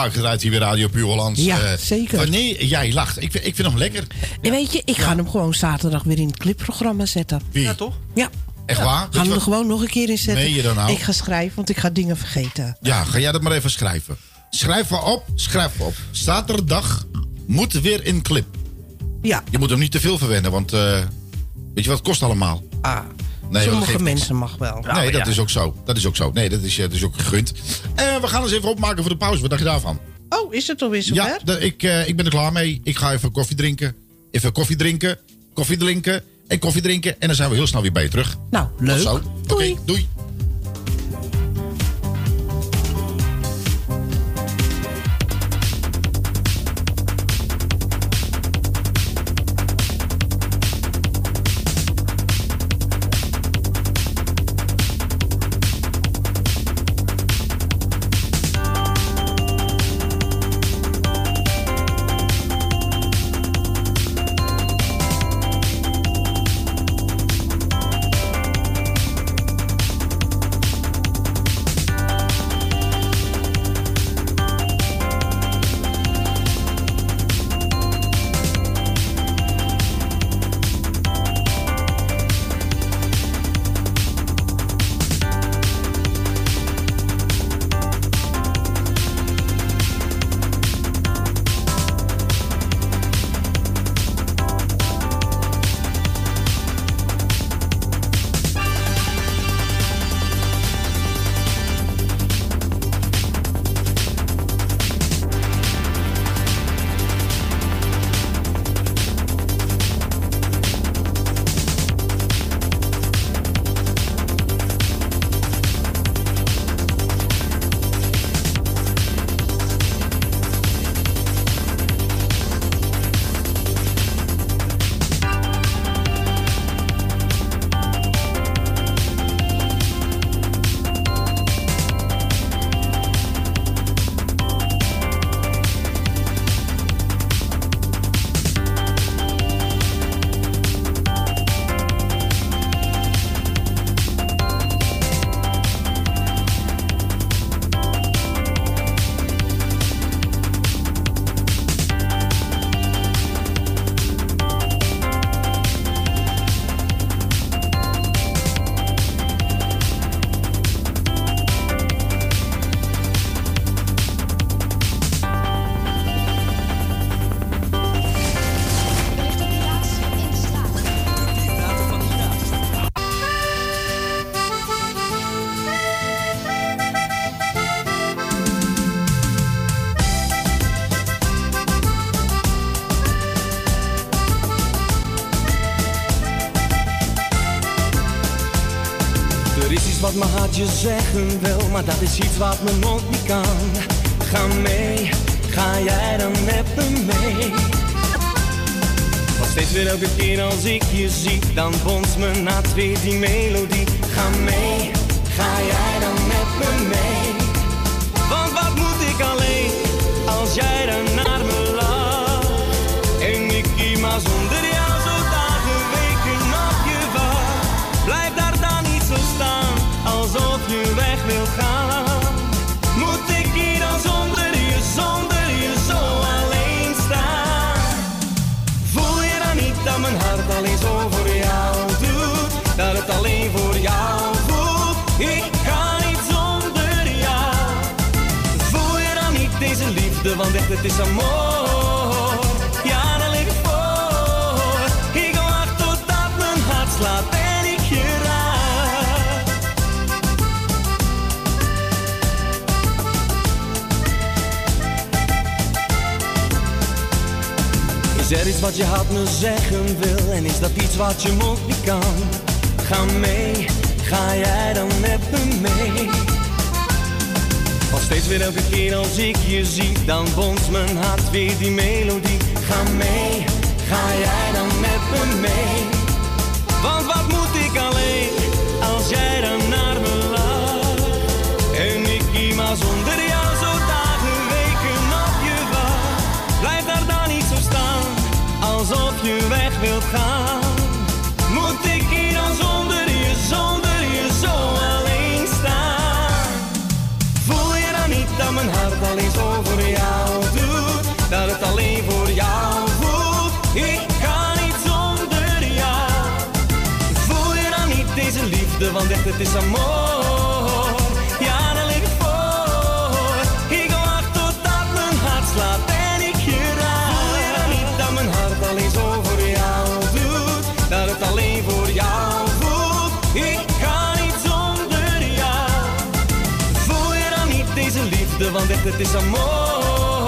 vaak gedraaid hier bij Radio Puur Hollands. Ja, Eh, zeker. Wanneer jij lacht. Ik vind, ik vind hem lekker. En weet je, ik ga hem gewoon zaterdag weer in het clipprogramma zetten. Wie? Ja, toch? Ja. Echt waar? Gaan we er wat- gewoon nog een keer in zetten. Meen je dan nou? Ik ga schrijven, want ik ga dingen vergeten. Ja, ga jij dat maar even schrijven. Schrijf maar op, schrijf maar op. Zaterdag moet weer in clip. Ja. Je moet hem niet te veel verwennen, want eh, weet je wat het kost allemaal? Ah, Nee, sommige mensen mag wel. nee, dat is ook zo. Dat is ook zo. Nee, dat is, eh, dat is ook gegund. En we gaan eens even opmaken voor de pauze. Wat dacht je daarvan? Oh, is het alweer zover? Ja, da- ik, eh, ik ben er klaar mee. Ik ga even koffie drinken. Even koffie drinken. Koffie drinken. En koffie drinken. En dan zijn we heel snel weer bij je terug. Nou, leuk. Tot zo. Oké, doei. Wat hartje zeggen wil, maar dat is iets wat mijn mond niet kan. Ga mee, ga jij dan met me mee? Want steeds weer elke keer als ik je zie, dan bonst mijn hart weer die melodie. Ga mee, ga jij dan met me mee? Want wat moet ik alleen, als jij dan het is amor. Ja, dan lig ik voor. Ik wacht totdat mijn hart slaat en ik je. Is er iets wat je hart me zeggen wil en is dat iets wat je mond kan? Ga mee, ga jij dan met me mee? Steeds weer elke keer als ik je zie, dan bonst mijn hart weer die melodie. Ga mee, ga jij dan met me mee? Want wat moet ik alleen, als jij dan naar me lacht? En ik hier zonder jou zo dagen, weken op je wacht. Blijf daar dan niet zo staan, alsof je weg wilt gaan. liefde, want echt het is amor. Ja, daar lig ik voor. Ik wacht totdat mijn hart slaat en ik je raak. Voel je niet dat mijn hart alleen zo voor jou doet? Dat het alleen voor jou voelt? Ik kan niet zonder jou. Voel je dan niet deze liefde, want echt het is amor.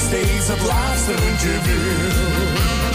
Steeds het laatste rondje.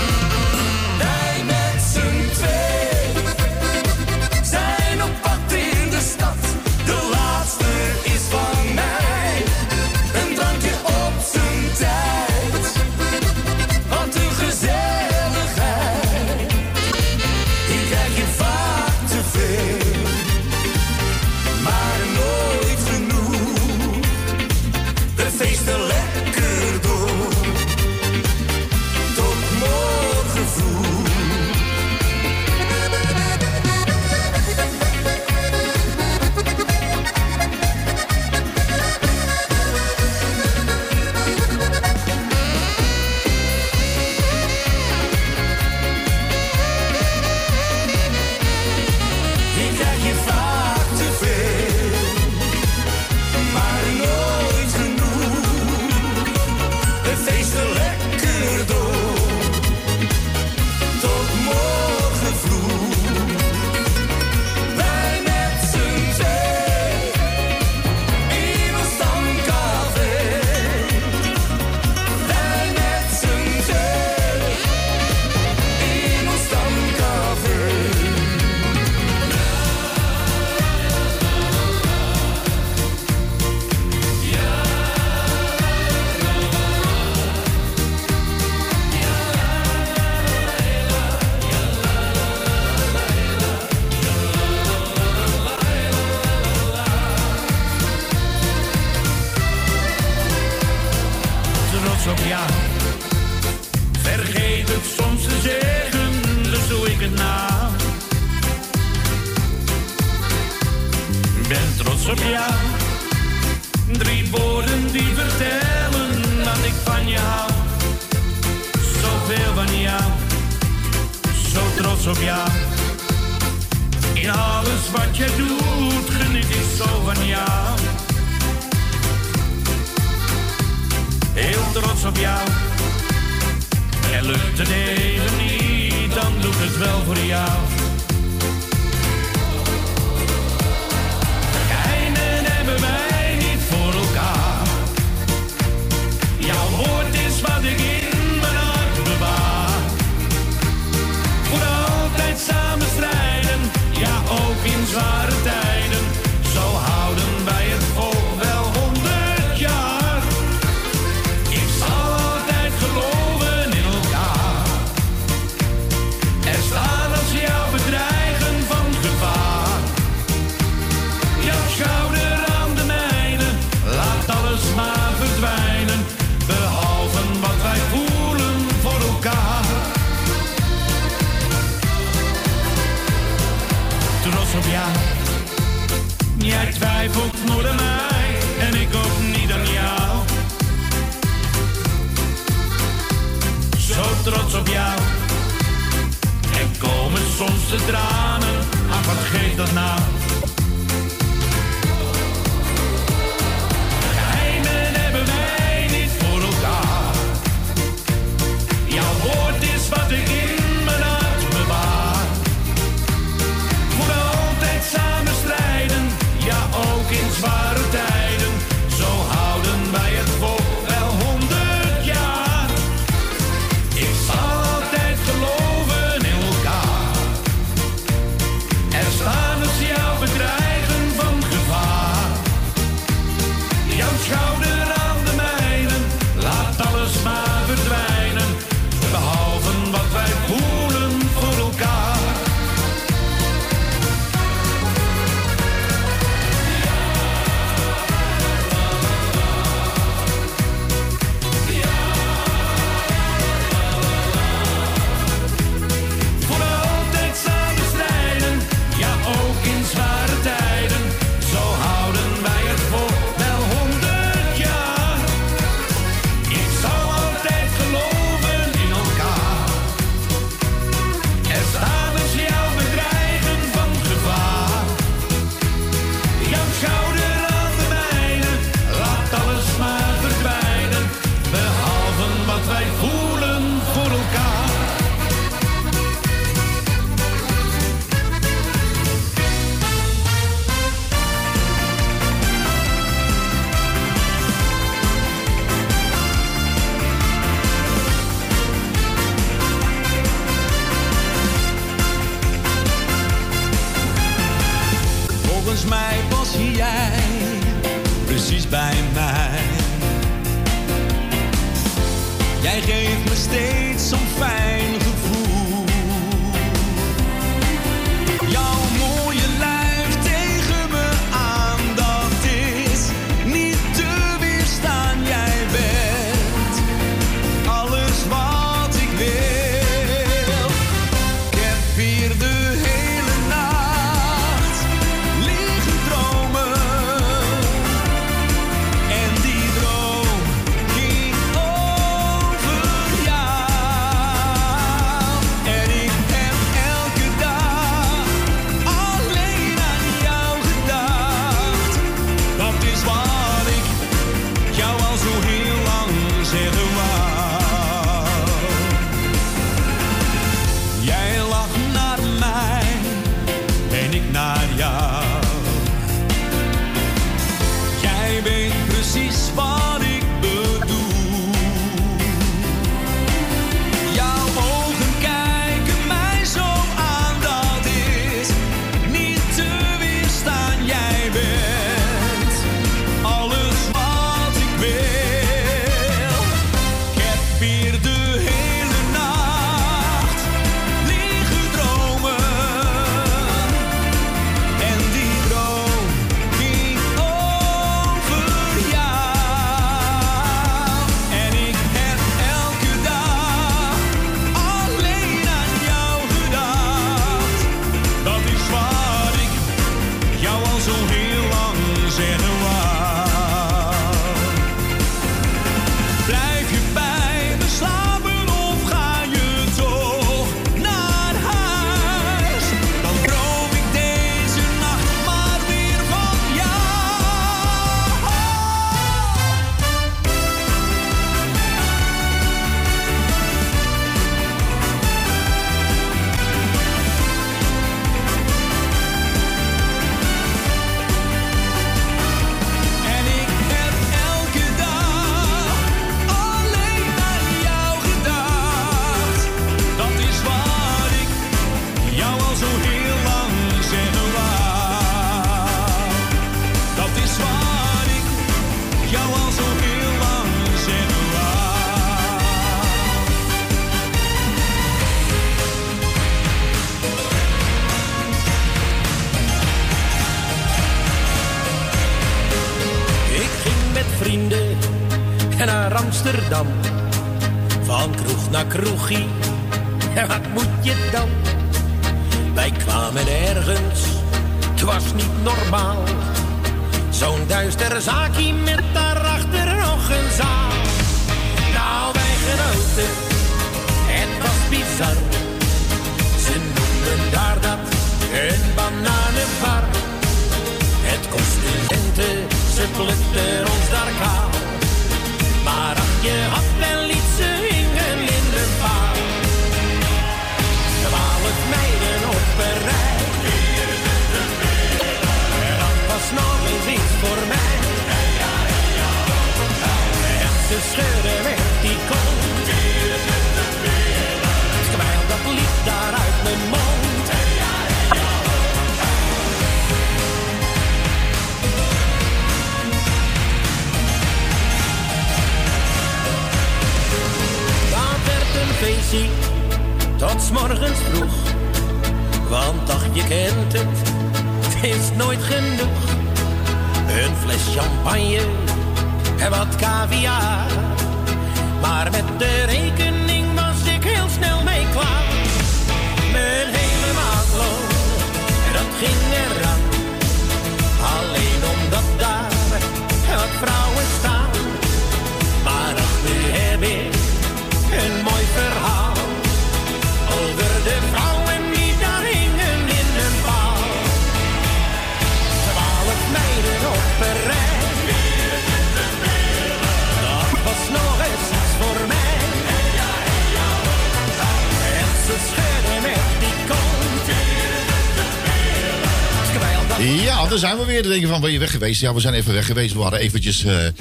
Weer. Dan denk je van, ben je weg geweest? Ja, we zijn even weg geweest. We waren eventjes, eh, eh,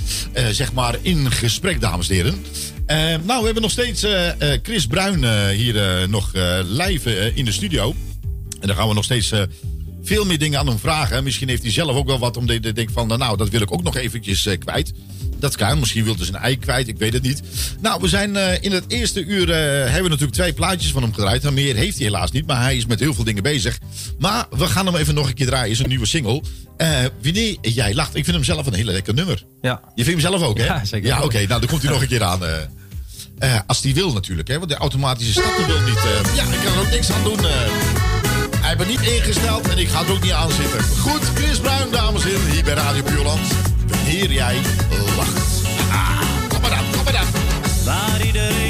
zeg maar, in gesprek, dames en heren. Eh, nou, we hebben nog steeds Chris Bruin hier nog live in de studio. En daar gaan we nog steeds veel meer dingen aan hem vragen. Misschien heeft hij zelf ook wel wat om te denken van... nou, dat wil ik ook nog eventjes kwijt. Dat kan. Misschien wil hij zijn ei kwijt. Ik weet het niet. Nou, we zijn in het eerste uur... hebben we natuurlijk twee plaatjes van hem gedraaid. En meer heeft hij helaas niet. Maar hij is met heel veel dingen bezig. Maar we gaan hem even nog een keer draaien. is een nieuwe single. Eh, wanneer jij lacht. Ik vind hem zelf een hele lekker nummer. Ja. Je vindt hem zelf ook, hè? Ja, zeker. Ja, oké. nou, dan komt hij nog een keer aan. eh. Eh, als die wil natuurlijk, hè? Want de automatische starter wil niet. ja, ik kan er ook niks aan doen. eh. hij heeft het niet ingesteld en ik ga het ook niet aanzitten. Goed, Chris Bruin, dames en heren, hier bij Radio Puurland. Wanneer jij lacht. Ah, kom maar dan, kom maar dan. Waar iedereen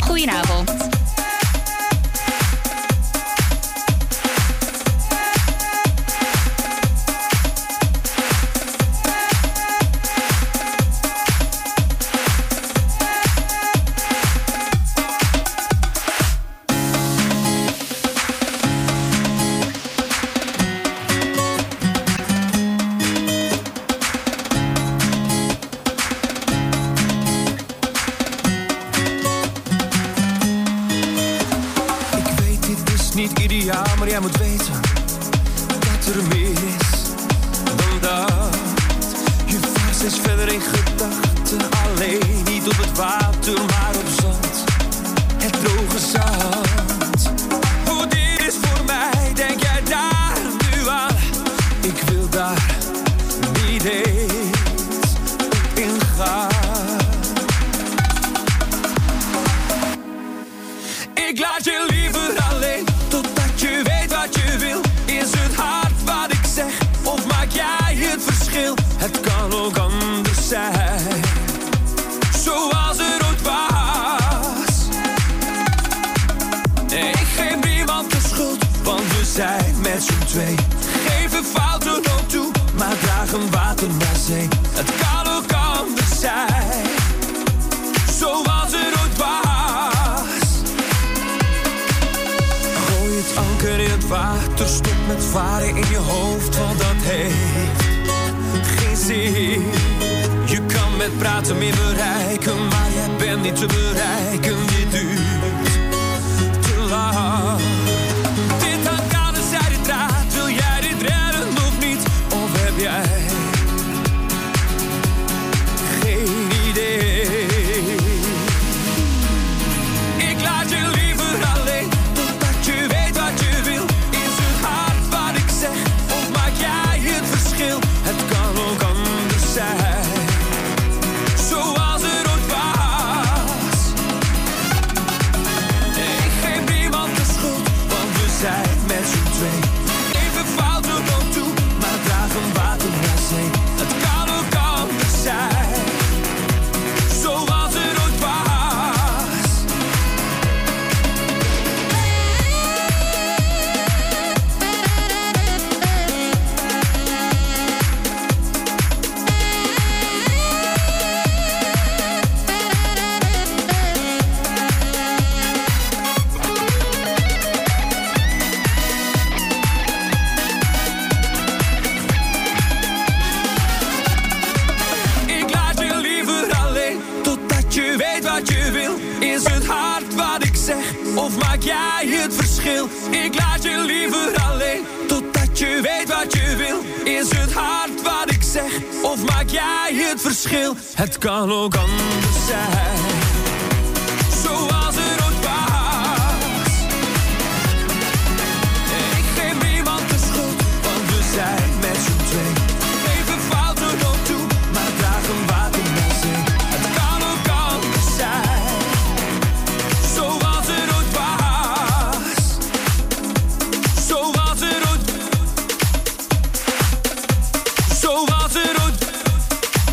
goedenavond.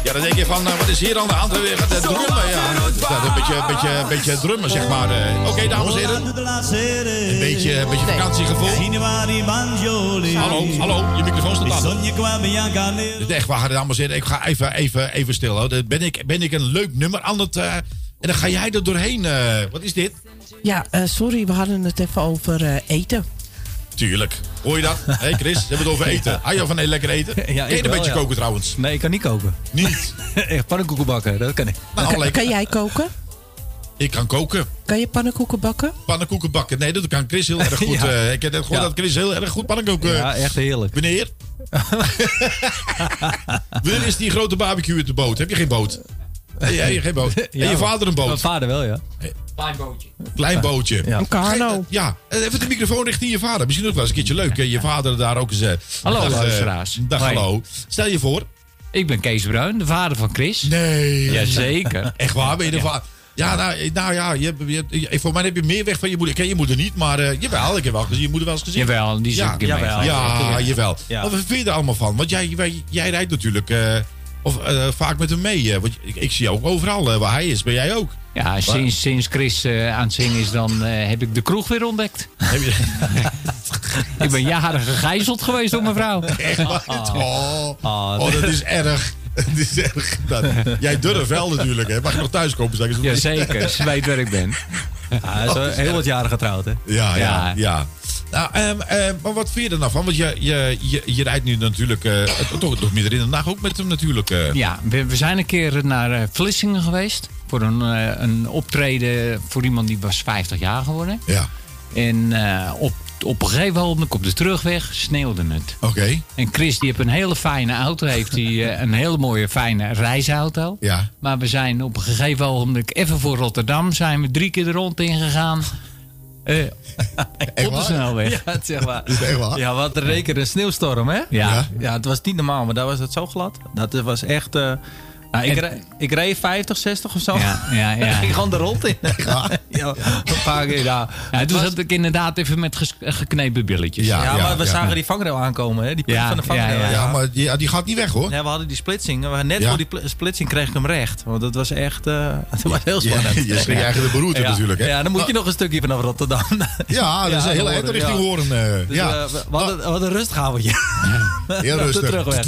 Ja, dan denk je van, eh, wat is hier aan de hand? Weer gaat het drummen, ja. Het staat een beetje, beetje, beetje drummen, zeg maar. eh. Oké, dames en heren. Een beetje, een beetje vakantiegevoel. Hallo, hallo, je microfoon staat aan. Dit is echt waar, dames en heren. Ik ga even, even, even stil. Hoor. Ben ik, ben ik een leuk nummer aan het... eh, en dan ga jij er doorheen. eh, wat is dit? Ja, eh, sorry, we hadden het even over eh, eten. Tuurlijk. Hoor je dat? Hé hey Chris, we hebben het over eten. Hou je van heel lekker eten? Ja, je een wel, beetje ja. koken trouwens? Nee, ik kan niet koken. Niet? Echt pannenkoeken bakken, dat kan ik. Nou, kan, jij koken? Ik kan koken. Kan je pannenkoeken bakken? Pannenkoeken bakken. Nee, dat kan Chris heel erg goed. Ja. eh, ik heb net gehoord Ja. dat Chris heel erg goed pannenkoeken... Ja, echt heerlijk. Wanneer? Wanneer is die grote barbecue met de boot? Heb je geen boot? Jij hebt geen boot. en je Ja, vader een boot? Mijn vader wel, ja. Klein bootje. Klein bootje. Ja. Een kano. Ja, en even de microfoon richting je vader. Misschien ook wel eens een keertje leuk. hè, Je vader daar ook eens... eh, Hallo, dag, eh, luisteraars. Dag, Hoi. hallo. Stel je voor. Ik ben Kees Bruin, de vader van Chris. Nee. Jazeker. Echt waar, ben je de Ja. vader? Ja, nou, nou ja, je, hebt- je, voor mij heb je meer weg van je moeder. Ik ken je moeder niet, maar eh, jawel, ik heb wel gezien, je moeder wel eens gezien. Jawel, die ook ja, keer jawel, ja, jawel. Ja. Wat vind je er allemaal van? Want jij, jij rijdt natuurlijk eh, of, eh, vaak met hem mee. want ik, ik zie jou ook overal. eh, waar hij is, ben jij ook. Ja, sinds, sinds Chris eh, aan het zingen is, dan eh, heb ik de kroeg weer ontdekt. Heb je, Ik ben jaren gegijzeld geweest door mijn vrouw. echt waar? Oh, Ah, oh, dat is erg. Dat is erg. Dat, jij durft wel natuurlijk, hè? Mag je nog thuiskomen? Zeg eens. Jazeker, ze weet waar ik ben. Ja, hij is al heel wat jaren getrouwd, hè? Ja, ja, Ja. ja. Nou, ehm, ehm, maar wat vind je er nou van? Want je, je, je, je rijdt nu natuurlijk eh, toch, toch midden in de nacht ook met hem natuurlijk. eh. Ja, we, we zijn een keer naar eh, Vlissingen geweest. Voor een, een optreden voor iemand die was 50 jaar geworden. Ja. En op op een gegeven moment op de terugweg sneeuwde het. Oké. En Chris die heeft een hele fijne auto. Heeft hij een hele mooie fijne reisauto. Ja. Maar we zijn op een gegeven moment even voor Rotterdam zijn we drie keer de rond ingegaan. Eh, op de snelweg. Ja. Is echt waar? Ja, wat een reken een sneeuwstorm, hè? Ja. Ja, het was niet normaal, maar daar was het zo glad. Dat was echt... eh, nou, ik, En- reed, ik reed 50, 60 of zo. Ja, ja, ja. Ik ging gewoon de rond in. ja, een paar keer, ja. Ja, toen zat ik inderdaad even met ges- geknepen billetjes. Ja, maar we zagen die vangrail aankomen, hè? Die punt Ja, van de vangrail. ja, Ja, maar die, ja, die gaat niet weg hoor. Ja, we hadden die splitsing. We- Net Ja. voor die pl- splitsing kreeg ik hem recht. Want dat was echt uh, dat was heel Ja, spannend. je schrik je eigen de beroerte ja. natuurlijk, hè? Ja, dan moet je nog een stukje vanaf Rotterdam. Ja, dat is een hele eind richting Hoorn. eh, Dus, ja. eh, we, we hadden, hadden een rustgavondje. Heel rustig. terugweg.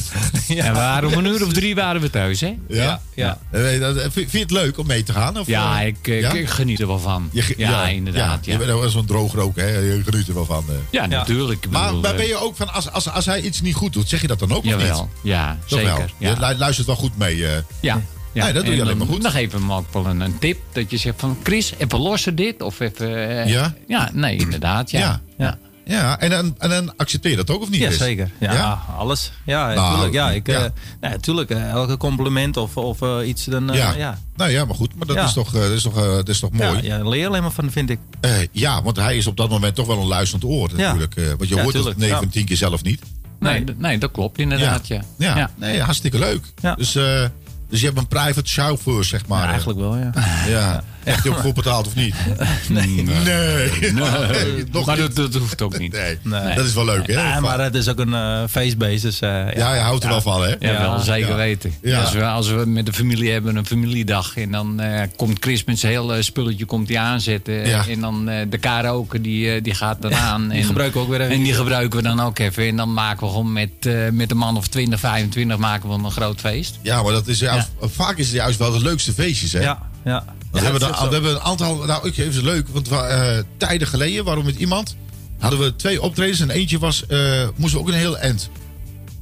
Ja, we waren om een uur of drie waren we thuis, hè? Ja? ja. Eh, dat- Vind je het leuk om mee te gaan? Of, Ja, eh, ik, ik, ja? ik geniet er wel van. Je ja, inderdaad. Je Ja, bent wel zo'n droger ook, hè? Je geniet er wel van. eh. ja, natuurlijk. Maar, bedoel, maar ben eh, je ook van, als, als, als hij iets niet goed doet, zeg je dat dan ook of Jawel, niet? ja, Toch zeker. wel? Ja. Je lu- luistert wel goed mee. eh. Ja. Ja, Nee, dat doe je En alleen maar dan- goed. Dan geven we hem ook wel een, een tip. Dat je zegt van, Chris, even lossen dit. Of even... eh, Ja? Ja, nee, inderdaad. Ja. Ja. Ja. En dan, en dan accepteer je dat ook of niet? Ja, zeker. Ja, alles. Ja, Nou, tuurlijk. Ja, ik, ja. eh, tuurlijk. eh, elke compliment of, of eh, iets, dan... eh, Ja. ja. Nou ja, maar goed. Maar dat, Ja. is, toch, eh, dat, is, toch, eh, dat is toch mooi? Ja, leer je alleen maar van, vind ik. Eh, ja, want hij is op dat moment toch wel een luisterend oor natuurlijk. eh, want je Ja, hoort tuurlijk, het 9 ja. van 10 keer zelf niet. Nee, d- nee, dat klopt inderdaad. Ja. Ja, Nee, hartstikke leuk. Ja. Dus, eh, dus je hebt een private chauffeur, zeg maar. Ja, eigenlijk wel, ja. Ja. Echt heel goed betaald of niet? Nee. Nee. Nee. Nog maar dat, dat hoeft ook niet. Nee. Nee. Dat is wel leuk, hè? Ja, maar het is ook een feestbeest, dus... eh, Ja, je houdt er wel van, hè? Ja, wel zeker Ja. weten. Ja. Als, we, als we met de familie hebben een familiedag en dan eh, komt Chris met zijn hele spulletje komt die aanzetten. Ja. En dan eh, de karaoke die, die gaat dan aan. die en, gebruiken we ook weer even. En die gebruiken we dan ook even. En dan maken we gewoon met, met een man of 20, 25 maken we een groot feest. Ja, maar dat is juist, vaak is het juist wel de leukste feestjes, hè? Ja, ja. We, hebben dat is we hebben een aantal, nou ik even leuk, want eh, tijden geleden we met iemand, hadden we twee optredens en eentje was, eh, moesten we ook een heel eind.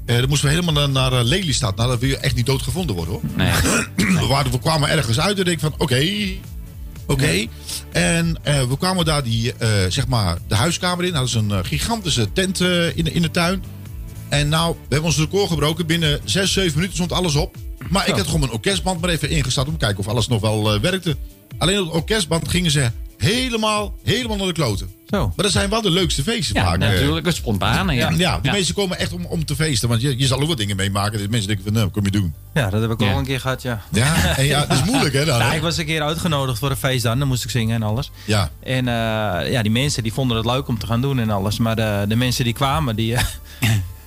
Eh dan moesten we helemaal naar, naar Lelystad. Nou, dat wil je echt niet doodgevonden worden hoor. Nee. we, waren, we kwamen ergens uit en ik van, oké, oké. En we kwamen daar die, zeg maar, de huiskamer in. Hadden ze een gigantische tent in, de- in de tuin. En nou, we hebben ons record gebroken. Binnen 6, 7 minuten stond alles op. Maar ik had gewoon mijn orkestband maar even ingestart om te kijken of alles nog wel eh, werkte. Alleen op de orkestband gingen ze helemaal, helemaal naar de kloten. Zo. Maar dat zijn wel de leukste feesten Ja, vaak. eh. natuurlijk. Het spontane. Ja, Ja, ja, die mensen komen echt om, om te feesten. Want je, je zal ook wat dingen meemaken. Dat mensen denken van, nou, wat kom je doen? Ja, dat heb ik Ja. al een keer gehad, ja. Ja, en ja, dat is moeilijk hè dan. Ja, hè? ik was een keer uitgenodigd voor een feest dan. Dan moest ik zingen en alles. Ja. En eh, ja, die mensen die vonden het leuk om te gaan doen en alles. Maar de, de mensen die kwamen, die, eh,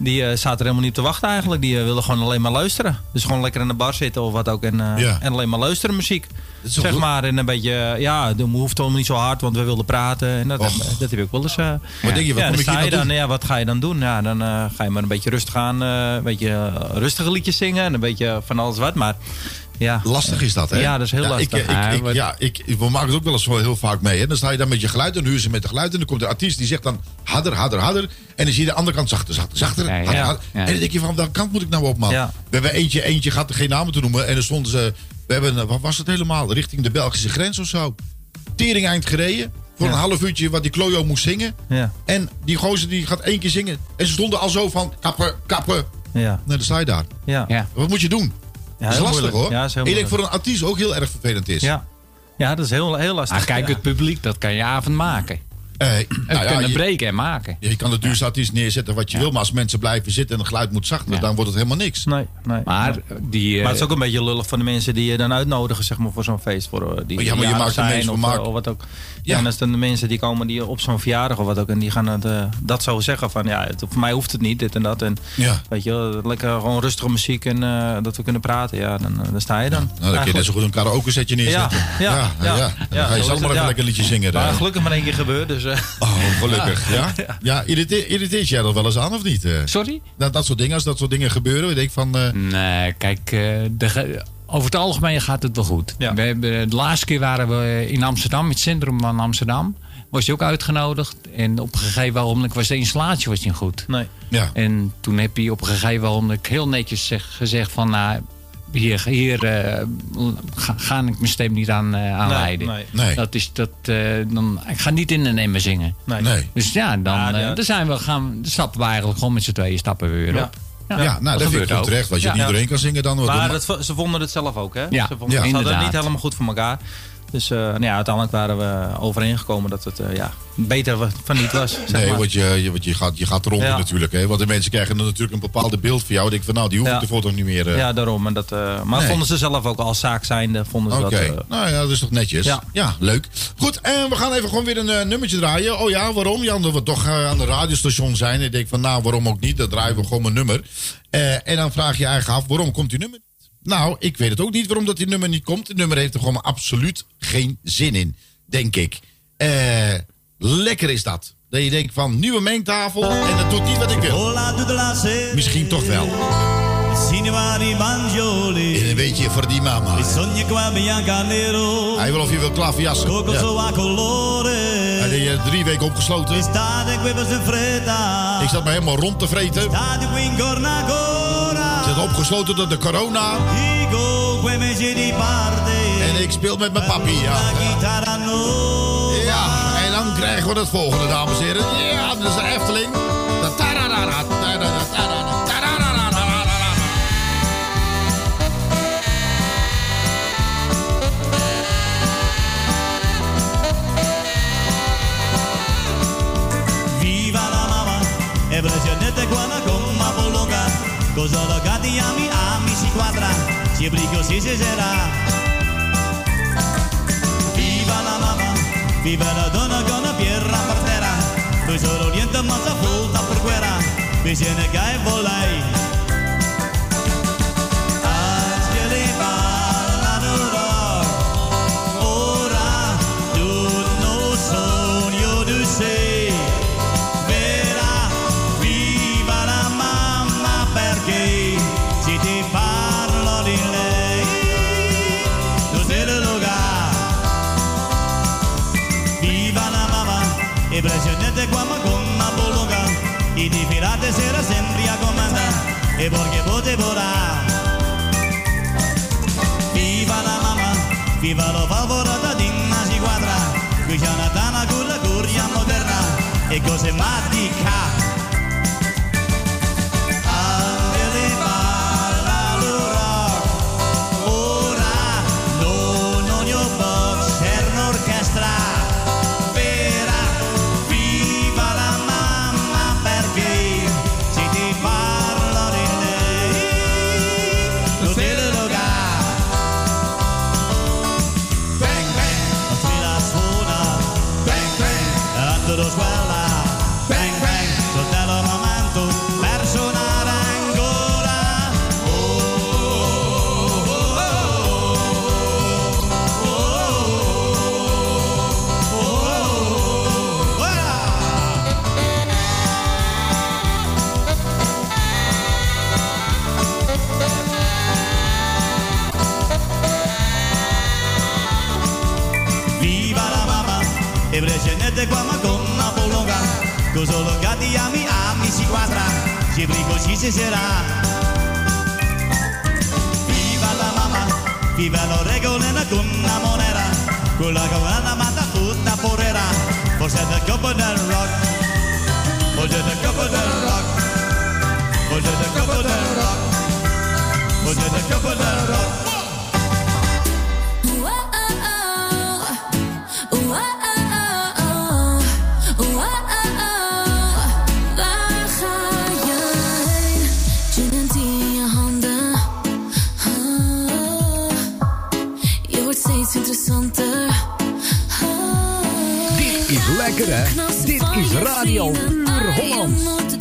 die eh, zaten er helemaal niet op te wachten eigenlijk. Die wilden gewoon alleen maar luisteren. Dus gewoon lekker in de bar zitten of wat ook. En, eh, Ja. en alleen maar luisteren muziek. Zeg goed? maar. En een beetje, ja, het hoeft allemaal niet zo hard, want we wilden praten. En dat, Och. dat heb ik wel eens. Wat denk je, wat ja, kom dan ik je dan, doen? ja, wat ga je dan doen? Ja, dan ga je maar een beetje rustig aan. een beetje rustige liedjes zingen. En een beetje van alles wat. Maar ja. Lastig is dat, hè? Ja, dat is heel ja, lastig. Ik, ik, ik, ja, ik, we maken het ook wel eens wel heel vaak mee. Hè? Dan sta je dan met je geluid en huur ze met de geluid. En dan komt de artiest die zegt dan harder, harder, harder. En dan zie je de andere kant zachter, zachter, zachter. Ja, ja. harder, harder. Ja. En dan denk je van, welke kant moet ik nou op, man? Ja. We hebben eentje, eentje gaat geen namen te noemen. En dan stonden ze, we hebben, wat was het helemaal? Richting de Belgische grens of zo. Tering eind gereden. Voor Ja. een half uurtje wat die klojo moest zingen. Ja. En die gozer die gaat één keer zingen. En ze stonden al zo van, kappen, kappen. Ja. Nou, dan sta je daar. Ja. Ja. Wat moet je doen? Ja, dat is heel lastig moeilijk. hoor. Ja, is heel ik denk voor een artiest ook heel erg vervelend is. Ja. ja, dat is heel, heel lastig. Ah, kijk, Ja. het publiek, dat kan je avond maken. Eh, Het nou ja, kunnen je, breken en maken. je kan de duurste artiest neerzetten wat je wil. Maar als mensen blijven zitten en het geluid moet zachter, Ja. dan wordt het helemaal niks. Nee, nee. Maar die... eh, Maar het is ook een beetje lullig van de mensen die je dan uitnodigen zeg maar, voor zo'n feest. Voor, eh, die Oh ja, maar je maakt zijn mensen of, maken. of wat ook. Ja. Ja. En als dan de mensen die komen die op zo'n verjaardag of wat ook. En die gaan het, eh, dat zo zeggen van ja, het, voor mij hoeft het niet, dit en dat. En Ja. weet je, lekker gewoon rustige muziek en eh, dat we kunnen praten. Ja, dan, dan sta je dan. Nou, dan kun je net zo goed een karaoke setje ja, neerzetten. ja, ja, ja, ja. Dan ga je zo zelf maar het, even ja. lekker een liedje zingen. Maar gelukkig maar één keer gebeurd. Dus, Oh, gelukkig. Ja, ja. irriteer- irriteert jij dat wel eens aan of niet? eh? Sorry? Dat, dat soort dingen, als dat soort dingen gebeuren. Ik denk van, eh, Nee, kijk, eh, de, over het algemeen gaat het wel goed. Ja. We hebben, de laatste keer waren we in Amsterdam, in het centrum van Amsterdam. Was je ook uitgenodigd. En op een gegeven moment was de installatie was niet goed. nee. ja. En toen heb hij op een gegeven moment heel netjes zeg- gezegd van... Nou, hier, hier eh, ga, ga ik mijn stem niet aan, eh aanleiden. nee. Nee. Dat is dat, eh, dan, ik ga niet in een emmer zingen. Nee. Nee. Dus ja, dan, Ja, ja. dan zijn we, gaan, stappen we eigenlijk gewoon met z'n tweeën stappen we weer Ja. op. Ja, nou, dat vind ik goed ook. terecht. Want je Ja. niet iedereen kan zingen dan. Maar wat dat, ze vonden het zelf ook, hè? Ja, ze, vonden, ja, ze hadden het niet helemaal goed voor elkaar. Dus eh, nou ja, uiteindelijk waren we overeengekomen dat het eh, ja, beter van niet was. Zeg Nee, maar. want je, je, want je, gaat, je gaat eronder Ja. natuurlijk. Hè? Want de mensen krijgen dan natuurlijk een bepaald beeld van jou. Ik denk van nou, die hoef ik Ja. ervoor toch niet meer. eh, Ja, daarom. En dat, maar Nee. vonden ze zelf ook als zaak zijnde. Vonden ze Oké, dat, eh, nou ja, dat is toch netjes. Ja, Ja. leuk. Goed, en we gaan even gewoon weer een nummertje draaien. Oh ja, waarom? Ja, omdat we toch aan de radiostation zijn. En ik denk van, nou, waarom ook niet? Dan draaien we gewoon een nummer. En dan vraag je je eigen af, waarom komt die nummer? Nou, ik weet het ook niet waarom dat die nummer niet komt. Het nummer heeft er gewoon absoluut geen zin in, denk ik. Eh, lekker is dat. Dat je denkt van, nieuwe mengtafel en dat doet niet wat ik wil. Misschien toch wel. In een beetje voor die mama. Hij wil of je wil klaverjassen. Ja. Hij deed je drie weken opgesloten. Ik zat me helemaal rond te vreten. Opgesloten door de corona. En ik speel met mijn papi, ja. Ja, en dan krijgen we het volgende, dames en heren. Ja, dat is de Efteling. Da- cosa lo gatti ami ami si quadra, si brigo si sarà. Viva la mamma, viva la donna con la pierra per terra, poi solo niente ma sa volta per guerra, bisogna che è volai. Angeli e potevo volare. Viva la mamma, viva la favorata di una si quadra, qui c'è una tana con la curia moderna e cose matica. Precedente qua ma solo gatti ami ami si si. Viva la mamma, viva lo regolena con una monera, con la cavalana mata tutta porera, forse del capo del rock, forse del capo del rock, forse del capo del rock, forse del capo del rock. Dit is Radio Puur Holland.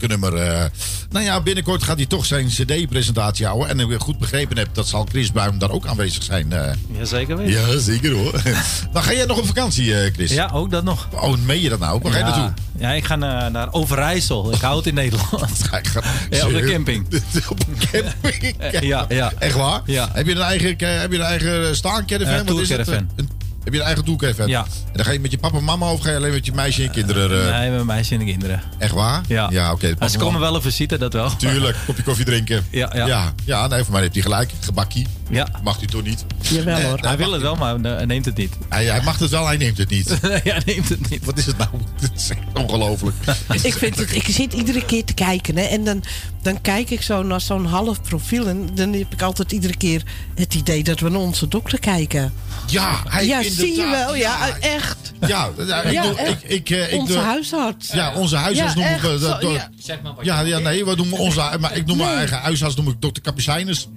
Heerlijke nummer. eh. Nou ja, binnenkort gaat hij toch zijn CD-presentatie houden. En ik goed begrepen heb, dat zal Chris Buim daar ook aanwezig zijn. eh. Jazeker weten. Ja, zeker hoor. Dan ga jij nog op vakantie, eh, Chris? Ja, ook dat nog. Oh, meen je dat nou? Waar ga je ja. naartoe? Ja, ik ga naar, naar Overijssel. Ik hou het in Nederland. Ja, op de camping. op een camping? Ja, ja. Echt waar? Ja. Heb je een eigen, heb je een eigen staancaravan? Wat is het? tourcaravan. Een- Heb je een eigen tourcaravan? Ja. En dan ga je met je papa en mama of ga je alleen met je meisje en kinderen? eh, Nee, met meisje en de kinderen. Echt waar? Ja. Ja, oké. Ze komen wel een visite, dat wel. Tuurlijk, kopje koffie drinken. Ja, ja. ja. ja, nee, voor mij heeft hij gelijk. Gebakkie. Ja. Mag hij toch niet? Jawel hoor. Hij wil het wel, maar eh, hij neemt het niet. Hij, hij mag het wel, hij neemt het niet. Nee, hij neemt het niet. Wat is het nou? Dit is echt ongelooflijk. Ik, vind het, ik zit iedere keer te kijken. Hè, en dan, dan kijk ik zo naar zo'n half profiel. En dan heb ik altijd iedere keer het idee dat we naar onze dokter kijken. Ja, hij ja zie je wel. Ja, Ja. echt. Ja, ja, ik Ja, doe- echt. ik, ik, eh, ik onze doe- huisarts. Ja, onze huisarts Ja, noemen we echt dat. zo, door- ja. Ja, ja, nee, we noemen onze, maar ik noem mijn eigen huisarts noem ik dokter Capucinus.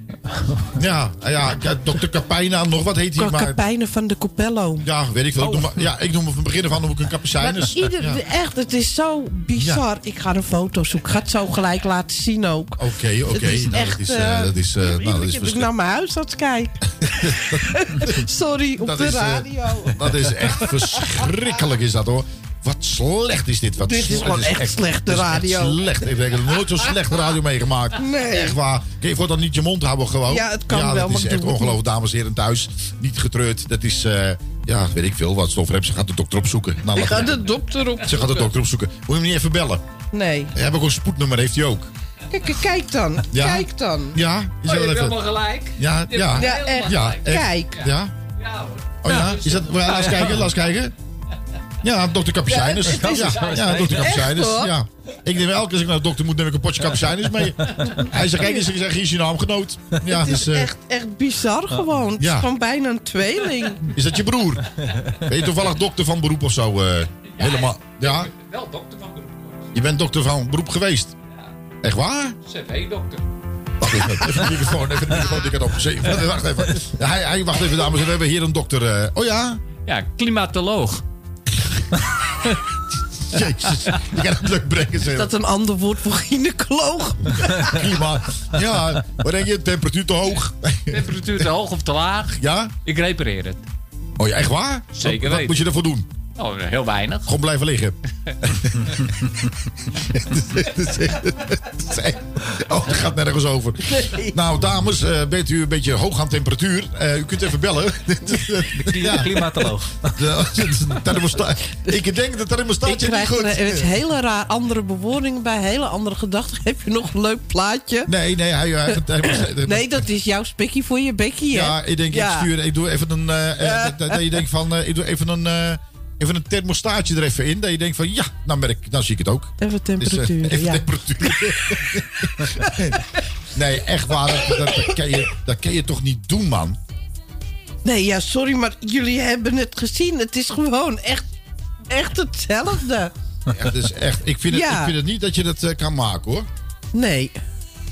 Ja, ja, ja, dokter Capijna, nog wat heet hij? Maar, Kapijnen van de Copello. ja, weet ik veel. Ik noem, maar- ja, ik noem hem van het begin van noem ik een ieder, Ja. echt, het is zo bizar. Ik ga een foto zoeken. Ik ga het zo gelijk laten zien ook. Oké, oké. Is Nou, echt, dat is, eh, dat is, nou, dat is ik naar mijn huisarts kijk. Sorry, op dat de is, eh, radio. Dat is echt verschrikkelijk, is dat hoor. Wat slecht is dit. Wat Dit is gewoon het echt slechte dit is echt radio. slecht. Ik heb nooit zo'n slechte radio meegemaakt. Nee. Echt waar. Kun je voor dan niet je mond houden gewoon? Ja, het kan ja, wel, dat is ik echt ongelooflijk, dames en heren thuis. Niet getreurd. Dat is, eh, ja, weet ik veel wat stof heb. Ze gaat de dokter opzoeken. Nou, Ik ga de dokter op. Ze gaat de dokter opzoeken. Moet je hem niet even bellen? Nee. Hij heeft ook een spoednummer, heeft hij ook. Kijk, kijk dan. Ja? Kijk dan. Ja, je zal even... gelijk. Ja, ja. Ja, echt. Ja, echt. Kijk. Ja? Oh ja? Is dat, ja, laat eens kijken, laat eens kijken. Ja, dokter Capucinus. Ja, dokter hoor? Ja. Ik neem elke keer als ik naar de dokter moet, neem ik een potje Capucinus mee. Hij zegt, kijk eens, ik zeg, hier is je naamgenoot. Ja, het is dus, eh, echt, echt bizar gewoon. Het is Ja. gewoon bijna een tweeling. is dat je broer? Ben je toevallig dokter van beroep of zo? eh, helemaal. Ja? Wel dokter van beroep. Je bent dokter van beroep geweest? Echt waar? CV-dokter. Wacht even, even de microfoon, even de microfoon, die gaat op. Zeven- Wacht even. Hij, hij, wacht even, dames en heren, we hebben hier een dokter. eh, oh ja? Ja, klimatoloog. Jezus, je kan het leuk brengen. Is zeg. dat een ander woord voor gynaecoloog? Klimaat. Ja, wat denk je? Temperatuur te hoog? Temperatuur te hoog of te laag? Ja? Ik repareer het. Oh ja, echt waar? Zeker wat, wat weten. moet je ervoor doen? Oh, heel weinig. Gewoon blijven liggen. oh, dat gaat nergens over. Nou, dames, eh, bent u een beetje hoog aan temperatuur? Eh, u kunt even bellen. Ja. Klimatoloog. Ik denk dat de thermostaat Ik je niet krijg goed. er er is hele raar andere bewoordingen bij, hele andere gedachten. Heb je nog een leuk plaatje? Nee, nee, hij, hij, hij- Nee, dat is jouw spekkie voor je bekkie, hè? Ja, ik denk, Ja. ik stuur, ik doe even een, dat, dat je denkt van, ik doe even een, eh, even een thermostaatje er even in. Dat je denkt van, ja, nou merk, nou zie ik het ook. Even temperatuur, Dus, eh, even ja. temperatuur. nee, echt waar, dat, kan je, dat kan je toch niet doen, man? Nee, ja, sorry, maar jullie hebben het gezien. Het is gewoon echt, echt hetzelfde. Ja, dus echt, ik vind, het, Ja. ik vind het niet dat je dat eh, kan maken, hoor. Nee.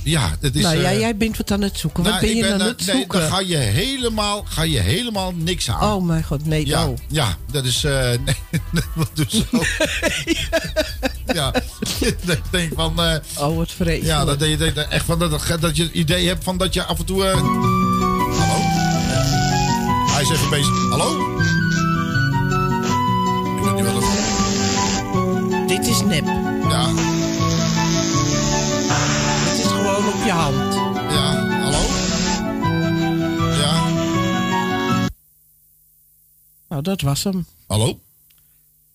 Ja, het is... nou ja, eh, jij bent wat aan het zoeken. Wat nou, ben je aan eh, het nee, zoeken? dan ga je helemaal, ga je helemaal niks aan. Oh mijn god, nee, Ja, oh. ja, dat is. eh nee, wat doe je zo? ja, dat ik denk van. eh, oh, wat vreselijk. Ja, dat je dat, echt van dat, dat je het idee hebt van dat je af en toe. hallo? Hij is even bezig. Hallo? Ik weet niet wat het. Dit is nep. Ja, gewoon op je hand. ja, hallo? Ja, Nou, dat was hem. hallo?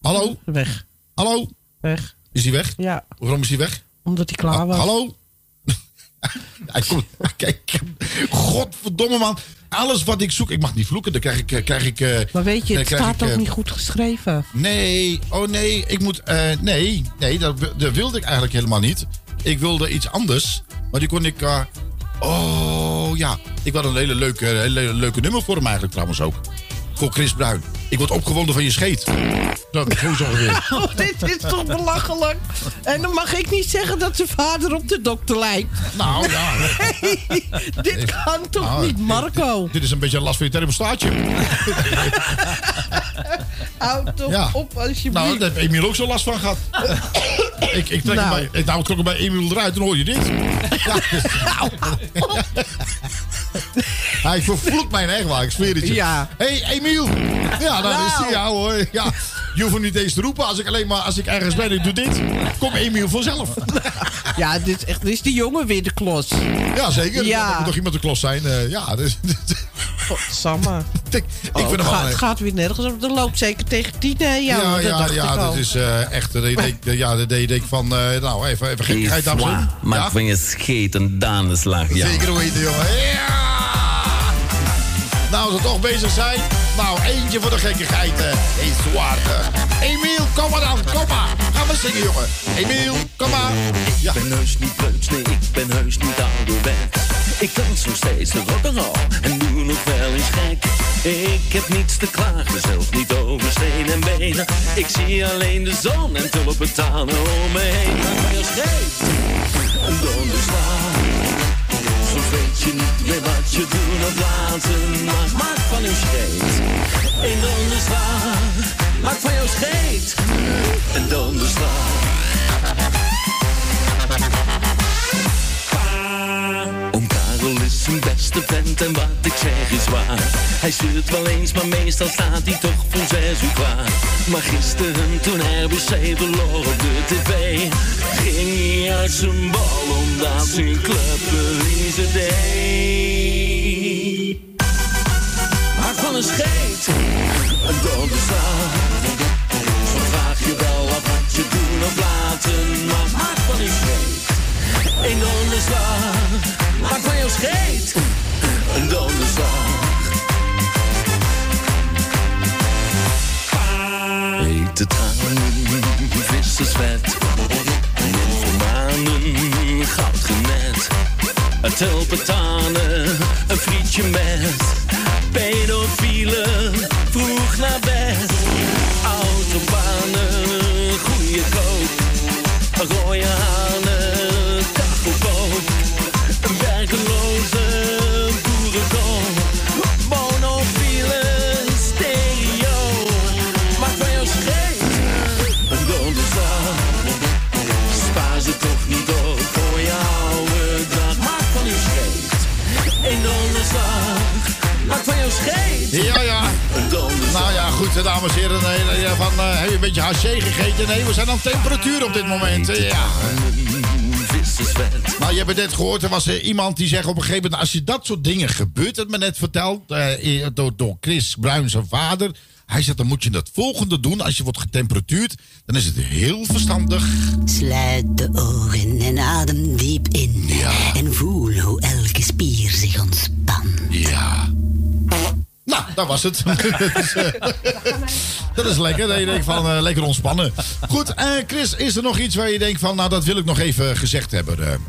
Hallo? Weg. Hallo? Weg. Is hij weg? Ja, Waarom is hij weg? omdat hij klaar was. Ah, Hallo? Hij komt- Kijk, godverdomme man. Alles wat ik zoek, ik mag niet vloeken, dan krijg ik... eh, Krijg ik eh, Maar weet je, het staat ook eh, niet goed geschreven. Nee, oh nee, ik moet... nee, nee, dat, dat wilde ik eigenlijk helemaal niet. Ik wilde iets anders, maar die kon ik... eh, oh ja, ik had een hele leuke, hele leuke nummer voor hem eigenlijk trouwens ook. Voor Chris Bruin. Ik word opgewonden van je scheet. Dat is zo ongeveer. Oh, dit is toch belachelijk? En dan mag ik niet zeggen dat zijn vader op de dokter lijkt. Nou ja. Nee, dit kan toch Nou, niet, Marco? Dit, dit is een beetje een last van je thermostaatje. Houd toch Ja. op alsjeblieft. Nou, daar heeft Emiel ook zo last van gehad. Ik, ik trek Nou. hem bij, nou, ik trok hem bij Emiel eruit, dan hoor je dit. Ja, dus- Hij vervloekt mij echt waar, ik zweer het je. Ja. Hé, hey, Emiel. Ja, dan is hij jou hoor. Ja, je hoeft hem niet eens te roepen. Als ik alleen maar, als ik ergens ben, ik doe dit. Kom Emiel vanzelf. Ja, dit is, echt, dit is die jongen weer de klos. Ja, zeker. Ja. Er moet toch iemand de klos zijn. eh, ja, dus, Samme. ik, ik Oh, vind het, gaat, het gaat weer nergens op. Er loopt zeker tegen tien. Ja, Ja, dat ja, ja, ik dat is eh, echt. eh, ik Ja, dat deed ik van. eh, nou, even, even gekkigheid, dames en heren. Maak van je scheet een danenslag, ja. Zeker weten, jongen. Ja! Nou, als we toch bezig zijn. Nou, eentje voor de gekkigheid. eh is zwaar. eh. Emiel, kom maar dan. Kom maar. Maar zingen, jongen. Emiel, kom maar. Ik ben heus niet preuts, nee, ik ben heus niet ouderwets. Ik dans nog steeds de rock'n'roll en doe nog wel eens gek. Ik heb niets te klagen, zelfs niet over steen en benen. Ik zie alleen de zon en tulpen tranen om me heen. Maar van je scheet, een donderslag. Soms weet je niet meer wat je doen of laten mag. Maak van uw scheet een donderslag. Maak van jouw scheet een donderslag. Oom Karel is zijn beste vent en wat ik zeg is waar. Hij stuurt wel eens, maar meestal staat hij toch voor zes uur klaar. Maar gisteren toen RBC verloor op de tv, ging hij uit zijn bal omdat zijn club verliezen deed. Maak van een scheet een. Zo wat je doen of laten mag. Maak van een scheet een donderslag. Maak van jouw scheet een donderslag. Hete tranen, vissersvet. Nymphomanen, goud genet. Tulpentanen, een frietje met. Pedofielen, vroeg naar bed. Goya goed, dames en heren. nee, nee, van, eh, heb je een beetje haché gegeten? Nee, we zijn aan temperatuur op dit moment. eh, Ja. Nou, je hebt het net gehoord. Er was eh, iemand die zegt op een gegeven moment... als je dat soort dingen gebeurt, het me net verteld... eh, eh, door, door Chris Bruin, zijn vader... Hij zegt, dan moet je het volgende doen. Als je wordt getemperatuurd, dan is het heel verstandig. Sluit de ogen en adem diep in. En voel hoe elke spier zich ontspant. Ja. Nou, dat was het. dat, is, eh, dat is lekker. Dat je denkt van eh, lekker ontspannen. Goed, eh, Chris, is er nog iets waar je denkt van, nou dat wil ik nog even gezegd hebben?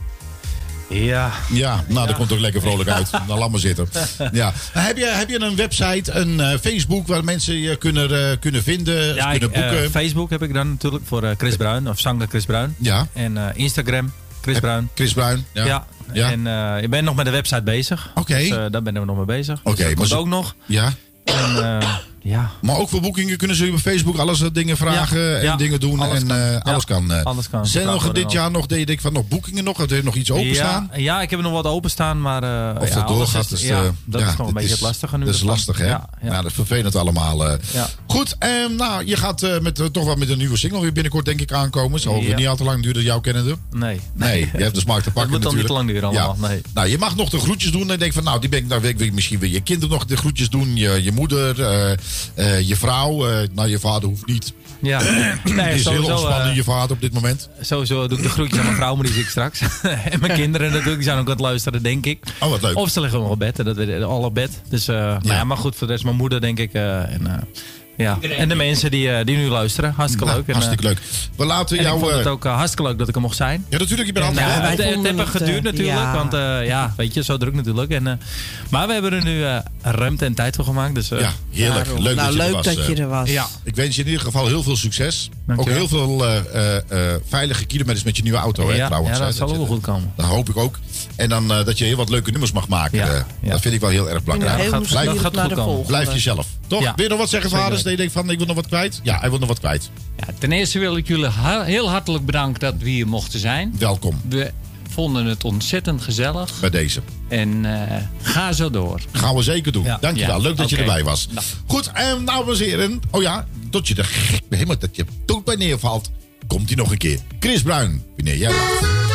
Ja. Ja, nou dat komt ook lekker vrolijk uit. Nou, laat maar zitten. Ja. Heb, je, heb je een website, een Facebook waar mensen je kunnen, kunnen vinden, Ja, kunnen boeken? Facebook heb ik dan natuurlijk voor Chris Bruin, of zanger Chris Bruin. Ja. En Instagram, Chris Bruin. Chris Bruin, ja. Ja. Ja. En eh, ik ben nog met de website bezig. Oké. Dus, eh, daar ben we nog mee bezig. Oké, dus dat komt ze- ook nog. Ja. En, eh, ja. Maar ook voor boekingen kunnen ze op Facebook alles eh, dingen vragen Ja, en ja. dingen doen. Alles en kan. eh, Ja, alles kan. eh. alles kan. Zijn er nog dit jaar nog, deed ik van nog boekingen nog? Er nog iets openstaan? Ja, ja, ik heb er nog wat openstaan, maar eh, Of ja, dat doorgaat, is, eh, dat is nog een beetje het lastige nu. Dat is lastig, hè? Ja, ja. dat is vervelend allemaal. Goed, ehm, nou, je gaat met, toch wel met een nieuwe single weer binnenkort, denk ik, aankomen. Zal niet al te lang duren, jouw kennende. Nee. Nee, je hebt de smaak te pakken moet dan niet te lang duren allemaal, nee. Nou, je mag nog de groetjes doen. En denk van, nou, die ben ik, nou, wil ik misschien weer je kinderen nog de groetjes doen. Je, je moeder, eh, eh, je vrouw. eh, nou, je vader hoeft niet. Ja, nee, is heel sowieso, ontspannen, eh, je vader op dit moment. Sowieso doe ik de groetjes aan mijn vrouw, maar die zie ik straks. en mijn kinderen natuurlijk, die zijn ook aan het luisteren, denk ik. Oh, wat leuk. Of ze liggen nog op bed, dat weet ik, al op bed. Dus, eh, nou ja, maar goed, voor de rest mijn moeder, denk ik. eh, en, eh, ja. en de mensen die, eh, die nu luisteren, hartstikke Nou, leuk. En, hartstikke eh, leuk. We laten en jou... ik vond het eh, ook hartstikke leuk dat ik er mocht zijn. Ja, natuurlijk, je bent En, altijd het, heeft geduurd natuurlijk, ja. want eh, ja, weet je, zo druk natuurlijk. En, eh, maar we hebben er nu eh, ruimte en tijd voor gemaakt. Dus, eh, Ja, heerlijk. daarom. Leuk Nou, dat je leuk er was. dat je er was. Ja. Ik wens je in ieder geval heel veel succes. Ook heel veel eh, eh, eh, veilige kilometers met je nieuwe auto, hè, trouwens. ja, dat zal ook wel goed komen. Dat hoop ik ook. En dan eh, dat je heel wat leuke nummers mag maken. Ja, ja. Dat vind ik wel heel erg belangrijk. Blijf jezelf. Toch? Ja. Weer nog wat zeggen, vaders? Dat je denkt van, ik wil nog wat kwijt? Ja, hij wil nog wat kwijt. Ja, ten eerste wil ik jullie ha- heel hartelijk bedanken dat we hier mochten zijn. Welkom We vonden het ontzettend gezellig. bij deze. En eh, ga zo door. Gaan we zeker doen. Ja. Dankjewel. Ja, Leuk dat je erbij was. Nou. Goed, en nou, dames en heren. Oh ja, tot je er gek helemaal dat je toek bij neervalt. Komt hij nog een keer. Chris Bruin, wanneer jij lacht.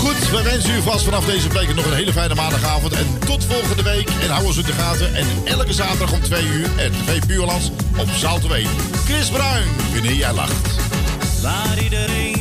Goed, we wensen u vast vanaf deze plek nog een hele fijne maandagavond. En tot volgende week. En hou ons in de gaten. En elke zaterdag om 2 uur. TV Puurlands op Zaal 2. Chris Bruin, wanneer jij lacht. Waar iedereen